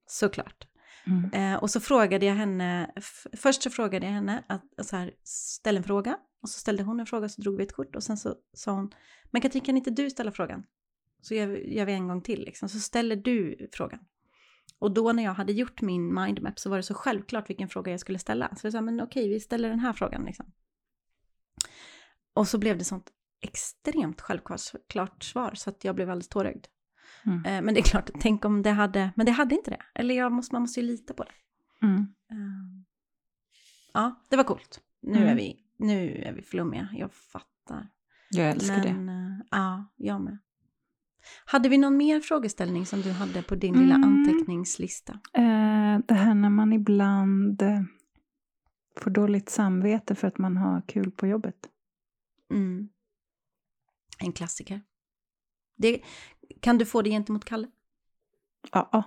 [SPEAKER 1] Såklart.
[SPEAKER 2] Mm.
[SPEAKER 1] Eh, och så frågade jag henne, först så frågade jag henne att så här, ställ en fråga. Och så ställde hon en fråga så drog vi ett kort och sen så sa hon, men Katrin kan inte du ställa frågan? Så gör, vi- gör vi en gång till liksom, så ställer du frågan. Och då när jag hade gjort min mindmap så var det så självklart vilken fråga jag skulle ställa. Så jag sa, men okej, vi ställer den här frågan liksom. Och så blev det sånt extremt självklart svar så att jag blev alldeles tårögd.
[SPEAKER 2] Mm.
[SPEAKER 1] Eh, men det är klart, tänk om det hade, men det hade inte det. Eller jag måste, man måste ju lita på det.
[SPEAKER 2] Mm.
[SPEAKER 1] Eh, ja, det var coolt. Nu,
[SPEAKER 2] Mm.
[SPEAKER 1] är vi, nu är vi flummiga, jag fattar.
[SPEAKER 2] Jag älskar det.
[SPEAKER 1] Men eh, ja, jag med. Hade vi någon mer frågeställning som du hade på din lilla
[SPEAKER 2] Mm.
[SPEAKER 1] anteckningslista?
[SPEAKER 2] Eh, det här när man ibland eh, får dåligt samvete för att man har kul på jobbet.
[SPEAKER 1] Mm. En klassiker. Det, kan du få det gentemot Kalle?
[SPEAKER 2] Ja, ja.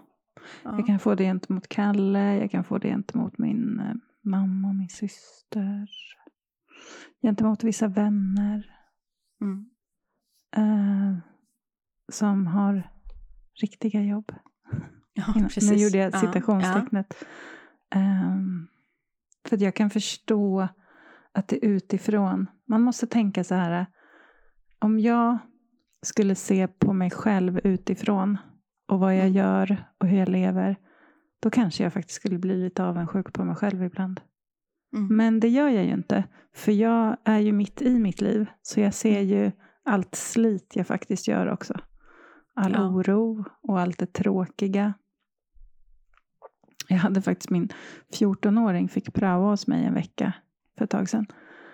[SPEAKER 1] Ja.
[SPEAKER 2] jag kan få det gentemot Kalle, jag kan få det gentemot min eh, mamma och min syster. Gentemot vissa vänner
[SPEAKER 1] Mm.
[SPEAKER 2] eh, som har riktiga jobb.
[SPEAKER 1] Ja,
[SPEAKER 2] Innan-
[SPEAKER 1] precis.
[SPEAKER 2] Nu gjorde jag
[SPEAKER 1] Ja,
[SPEAKER 2] citationstecknet. Ehm, för att jag kan förstå att det är utifrån. Man måste tänka så här. Om jag skulle se på mig själv utifrån och vad jag
[SPEAKER 1] Mm.
[SPEAKER 2] gör och hur jag lever. Då kanske jag faktiskt skulle bli lite avundsjuk på mig själv ibland.
[SPEAKER 1] Ja. Mm.
[SPEAKER 2] Men det gör jag ju inte. För jag är ju mitt i mitt liv. Så jag ser
[SPEAKER 1] Mm.
[SPEAKER 2] ju allt slit jag faktiskt gör också. All
[SPEAKER 1] Ja.
[SPEAKER 2] oro och allt det tråkiga. Jag hade faktiskt min 14-åring fick praoa hos mig en vecka för ett tag sedan.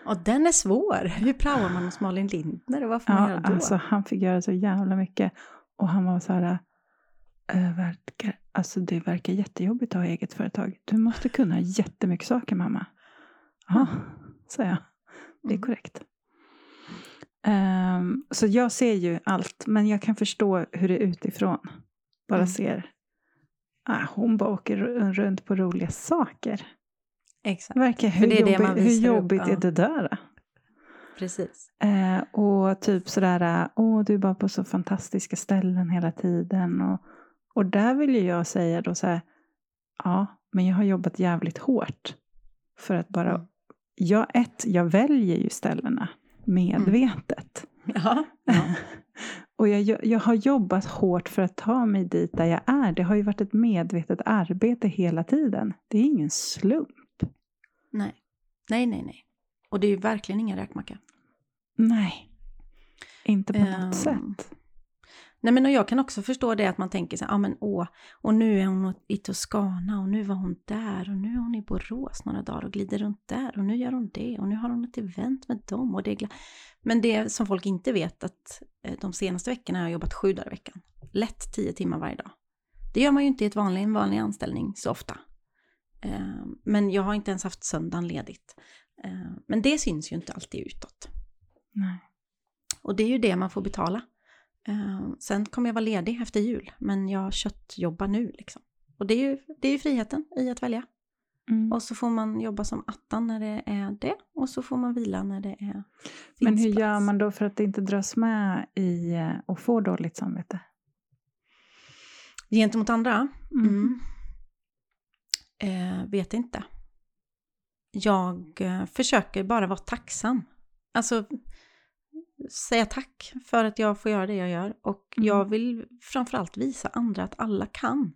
[SPEAKER 1] Och den är svår. Hur praoar man hos Malin Lindner och vad får man
[SPEAKER 2] Ja,
[SPEAKER 1] göra då?
[SPEAKER 2] alltså, han fick göra så jävla mycket. Och han var så här, äh, verkar, alltså det verkar jättejobbigt att ha eget företag. Du måste kunna jättemycket saker mamma. Ja, sa jag. Det är
[SPEAKER 1] Mm.
[SPEAKER 2] korrekt. Ehm, så jag ser ju allt, men jag kan förstå hur det är utifrån. Bara
[SPEAKER 1] Mm.
[SPEAKER 2] ser, ah, hon bara åker ru- runt på roliga saker.
[SPEAKER 1] Exakt,
[SPEAKER 2] Det verkar, hur,
[SPEAKER 1] det är det
[SPEAKER 2] jobbigt,
[SPEAKER 1] man
[SPEAKER 2] hur
[SPEAKER 1] upp,
[SPEAKER 2] jobbigt
[SPEAKER 1] ja.
[SPEAKER 2] är det där?
[SPEAKER 1] precis.
[SPEAKER 2] Eh, och typ sådär, åh du är bara på så fantastiska ställen hela tiden. Och, och där vill ju jag säga då så här, ja, men jag har jobbat jävligt hårt. För att bara,
[SPEAKER 1] Mm.
[SPEAKER 2] jag, ett, jag väljer ju ställena medvetet.
[SPEAKER 1] Ja, ja.
[SPEAKER 2] Och jag, jag, har jobbat hårt för att ta mig dit där jag är. Det har ju varit ett medvetet arbete hela tiden. Det är ingen slump.
[SPEAKER 1] nej. Nej, nej, nej. Och det är ju verkligen ingen räkmacka.
[SPEAKER 2] Nej, inte på
[SPEAKER 1] Ehm,
[SPEAKER 2] något sätt.
[SPEAKER 1] Nej men och jag kan också förstå det att man tänker så här, ja men åh, och nu är hon i Toscana och nu var hon där och nu är hon i Borås några dagar och glider runt där och nu gör hon det och nu har hon ett event med dem och det är Men det som folk inte vet att eh, de senaste veckorna har jag jobbat sju dagar i veckan. Lätt tio timmar varje dag. Det gör man ju inte i ett vanlig, en vanlig anställning så ofta. Eh, Men jag har inte ens haft söndagen ledigt. Eh, Men det syns ju inte alltid utåt.
[SPEAKER 2] Nej.
[SPEAKER 1] Och det är ju det man får betala. Eh, sen kommer jag vara ledig efter jul, men jag köttjobbar nu liksom. Och det är ju, det är ju friheten i att välja.
[SPEAKER 2] Mm.
[SPEAKER 1] Och så får man jobba som attan när det är det, och så får man vila när det är
[SPEAKER 2] Men hur gör
[SPEAKER 1] plats.
[SPEAKER 2] man då för att inte dras med i eh, och få dåligt samvete?
[SPEAKER 1] Gentemot andra?
[SPEAKER 2] Mm.
[SPEAKER 1] Mm. Eh, vet inte. Jag eh, försöker bara vara tacksam. Alltså säga tack för att jag får göra det jag gör. Och
[SPEAKER 2] Mm.
[SPEAKER 1] jag vill framförallt visa andra att alla kan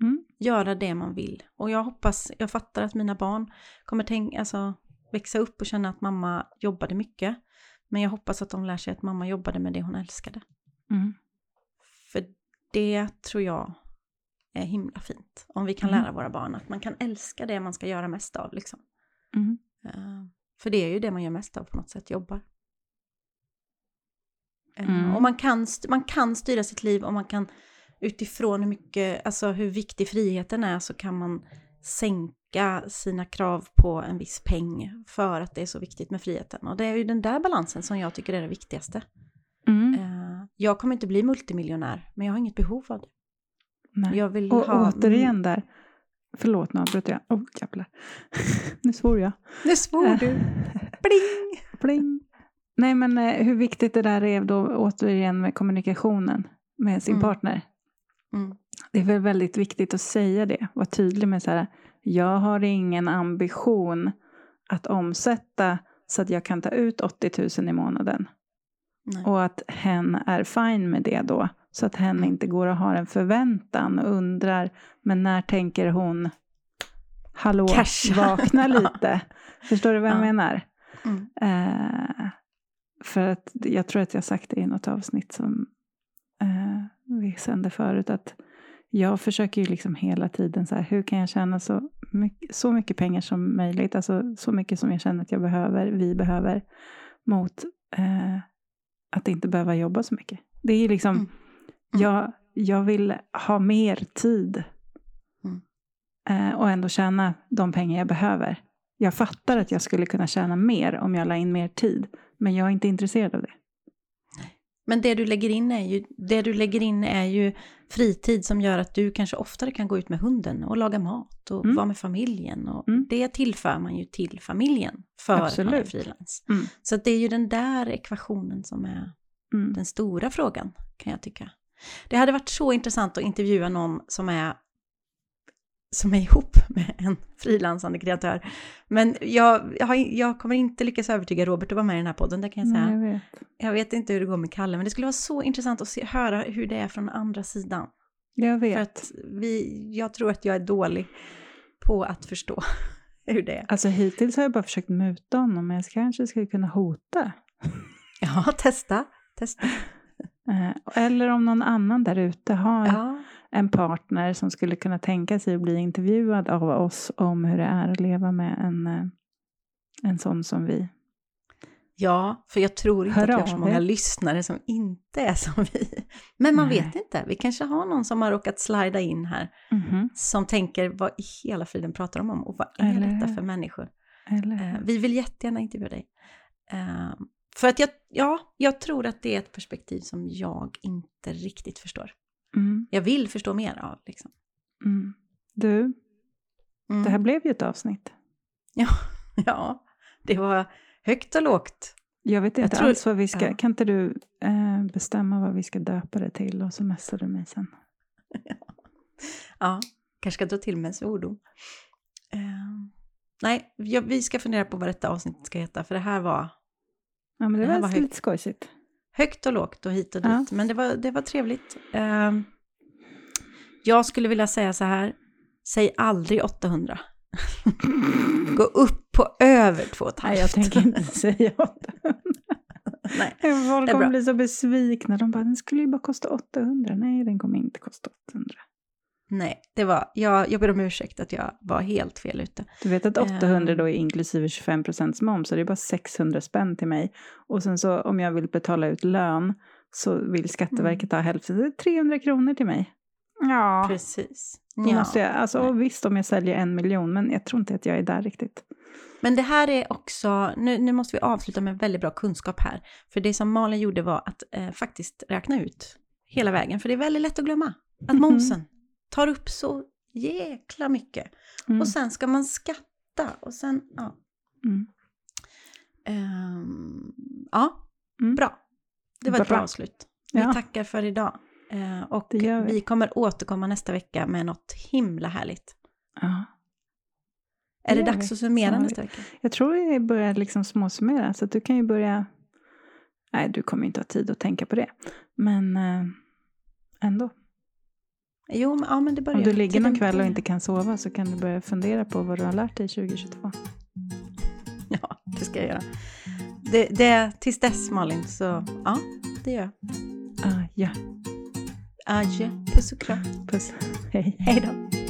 [SPEAKER 2] Mm.
[SPEAKER 1] göra det man vill. Och jag hoppas, jag fattar att mina barn kommer tänka, alltså, växa upp och känna att mamma jobbade mycket. Men jag hoppas att de lär sig att mamma jobbade med det hon älskade.
[SPEAKER 2] Mm.
[SPEAKER 1] För det tror jag är himla fint. Om vi kan
[SPEAKER 2] Mm.
[SPEAKER 1] lära våra barn att man kan älska det man ska göra mest av. Liksom. Eh, för det är ju det man gör mest av på något sätt, jobbar. Eh,
[SPEAKER 2] Mm.
[SPEAKER 1] Och man kan, man kan styra sitt liv och man kan utifrån hur mycket, alltså hur viktig friheten är så kan man sänka sina krav på en viss peng för att det är så viktigt med friheten. Och det är ju den där balansen som jag tycker är det viktigaste.
[SPEAKER 2] Mm.
[SPEAKER 1] Eh, Jag kommer inte bli multimiljonär, men jag har inget behov av det.
[SPEAKER 2] Nej.
[SPEAKER 1] Jag vill
[SPEAKER 2] Och
[SPEAKER 1] ha...
[SPEAKER 2] återigen där, förlåt nu avbröt jag. Oh, jävlar. nu svor jag.
[SPEAKER 1] Nu svor du. Bling!
[SPEAKER 2] Pling. Nej men eh, hur viktigt det där är då återigen med kommunikationen med sin
[SPEAKER 1] Mm.
[SPEAKER 2] partner.
[SPEAKER 1] Mm.
[SPEAKER 2] Det är väl väldigt viktigt att säga det. Vara tydlig med så här. Jag har ingen ambition att omsätta så att jag kan ta ut 80 000 i månaden.
[SPEAKER 1] Nej.
[SPEAKER 2] Och att hen är fine med det då. Så att hen inte går och har en förväntan och undrar, men när tänker hon hallå,
[SPEAKER 1] Casha.
[SPEAKER 2] vakna lite. Förstår du vad jag
[SPEAKER 1] Ja.
[SPEAKER 2] menar?
[SPEAKER 1] Mm.
[SPEAKER 2] Eh, för att jag tror att jag sagt det i något avsnitt som eh, vi sände förut, att jag försöker ju liksom hela tiden så här, hur kan jag tjäna så mycket, så mycket pengar som möjligt, alltså så mycket som jag känner att jag behöver, vi behöver, mot eh, att inte behöva jobba så mycket. Det är ju liksom,
[SPEAKER 1] Mm. Mm.
[SPEAKER 2] Jag, jag vill ha mer tid
[SPEAKER 1] Mm.
[SPEAKER 2] eh, och ändå tjäna de pengar jag behöver. Jag fattar att jag skulle kunna tjäna mer om jag la in mer tid, men jag är inte intresserad av det.
[SPEAKER 1] Men det du lägger in är ju, det du lägger in är ju fritid som gör att du kanske oftare kan gå ut med hunden och laga mat och
[SPEAKER 2] Mm.
[SPEAKER 1] vara med familjen. Och
[SPEAKER 2] Mm.
[SPEAKER 1] Det tillför man ju till familjen för att man är frilans.
[SPEAKER 2] Mm.
[SPEAKER 1] Så det är ju den där ekvationen som är
[SPEAKER 2] Mm.
[SPEAKER 1] den stora frågan, kan jag tycka. Det hade varit så intressant att intervjua någon som är som är ihop med en frilansande kreatör. Men jag, jag, har, jag kommer inte lyckas övertyga Robert att vara med i den här podden, det kan jag säga.
[SPEAKER 2] Nej, jag vet.
[SPEAKER 1] Jag vet inte hur det går med Kalle, men det skulle vara så intressant att se, höra hur det är från andra sidan.
[SPEAKER 2] Jag
[SPEAKER 1] För
[SPEAKER 2] vet.
[SPEAKER 1] att vi, jag tror att jag är dålig på att förstå hur det är.
[SPEAKER 2] Alltså hittills har jag bara försökt muta honom, men jag kanske skulle kunna hota.
[SPEAKER 1] Ja, testa, testa.
[SPEAKER 2] Eh, Eller om någon annan där ute har
[SPEAKER 1] Ja,
[SPEAKER 2] en partner som skulle kunna tänka sig att bli intervjuad av oss om hur det är att leva med en, eh, en sån som vi.
[SPEAKER 1] ja för jag tror inte
[SPEAKER 2] Hör
[SPEAKER 1] att vi har så många lyssnare som inte är som vi. Men man
[SPEAKER 2] Nej.
[SPEAKER 1] vet inte, vi kanske har någon som har råkat slida in här
[SPEAKER 2] Mhm.
[SPEAKER 1] som tänker vad i hela friden pratar de om och vad är
[SPEAKER 2] Eller
[SPEAKER 1] detta för människor?
[SPEAKER 2] Eller
[SPEAKER 1] Eh, vi vill jättegärna intervjua dig. Eh, för att jag, ja, jag tror att det är ett perspektiv som jag inte riktigt förstår.
[SPEAKER 2] Mm,
[SPEAKER 1] Jag vill förstå mer av. Liksom.
[SPEAKER 2] mm. Du,
[SPEAKER 1] Mm.
[SPEAKER 2] det här blev ju ett avsnitt.
[SPEAKER 1] Ja, det var högt och lågt.
[SPEAKER 2] Jag vet
[SPEAKER 1] Jag
[SPEAKER 2] inte
[SPEAKER 1] tror-
[SPEAKER 2] alls vad vi ska...
[SPEAKER 1] ja.
[SPEAKER 2] Kan inte du eh, bestämma vad vi ska döpa det till och så messar du mig sen.
[SPEAKER 1] Ja, kanske ska dra till med svordom. Eh, nej, ja, vi ska fundera på vad detta avsnitt ska heta, för det här var
[SPEAKER 2] Ja, men det,
[SPEAKER 1] Det här
[SPEAKER 2] var
[SPEAKER 1] var
[SPEAKER 2] lite skojsigt.
[SPEAKER 1] Högt och lågt och hit och dit.
[SPEAKER 2] Ja.
[SPEAKER 1] Men det var, det var trevligt. Eh, jag skulle vilja säga så här, säg aldrig 800. Gå upp på över 2,5.
[SPEAKER 2] Nej, jag tänker inte säga 800.
[SPEAKER 1] Nej.
[SPEAKER 2] Folk kommer bli så besvikna. De bara, den skulle ju bara kosta 800. Nej, den kommer inte kosta 800.
[SPEAKER 1] Nej, det var, jag, jag ber om ursäkt att jag var helt fel ute.
[SPEAKER 2] Du vet att
[SPEAKER 1] Ehm.
[SPEAKER 2] 800 då är inklusive 25 procents moms, så det är bara 600 spänn till mig. Och sen så om jag vill betala ut lön så vill Skatteverket ha hälften, det är 300 kronor till mig. Ja,
[SPEAKER 1] Precis. Ja.
[SPEAKER 2] måste jag, alltså och visst om jag säljer en miljon, men jag tror inte att jag är där riktigt.
[SPEAKER 1] Men det här är också, nu, nu måste vi avsluta med väldigt bra kunskap här. För det som Malin gjorde var att eh, faktiskt räkna ut hela vägen. För det är väldigt lätt att glömma att
[SPEAKER 2] Mhm.
[SPEAKER 1] momsen tar upp så jäkla mycket.
[SPEAKER 2] Mm.
[SPEAKER 1] Och sen ska man skatta och sen, ja.
[SPEAKER 2] Mm.
[SPEAKER 1] Ehm, ja,
[SPEAKER 2] Mm.
[SPEAKER 1] bra. Det var ett
[SPEAKER 2] Bra.
[SPEAKER 1] bra avslut. Vi
[SPEAKER 2] Ja.
[SPEAKER 1] tackar för idag. Eh, och
[SPEAKER 2] vi.
[SPEAKER 1] vi kommer återkomma nästa vecka med något himla härligt.
[SPEAKER 2] Ja.
[SPEAKER 1] Är det dags
[SPEAKER 2] vi.
[SPEAKER 1] att summera
[SPEAKER 2] vi-
[SPEAKER 1] nästa vecka?
[SPEAKER 2] Jag tror jag börjar liksom småsummera, så att du kan ju börja... Nej, du kommer inte ha tid att tänka på det. Men eh, ändå.
[SPEAKER 1] Jo, men, ja, men det börjar.
[SPEAKER 2] Om du ligger någon kväll och inte kan sova så kan du börja fundera på vad du har lärt dig 2022.
[SPEAKER 1] Ja, det ska jag göra. Det, det, tills dess Malin, så ja, det gör jag.
[SPEAKER 2] Ah, ja,
[SPEAKER 1] Adjö, puss och kram.
[SPEAKER 2] puss. Hej.
[SPEAKER 1] Hej då.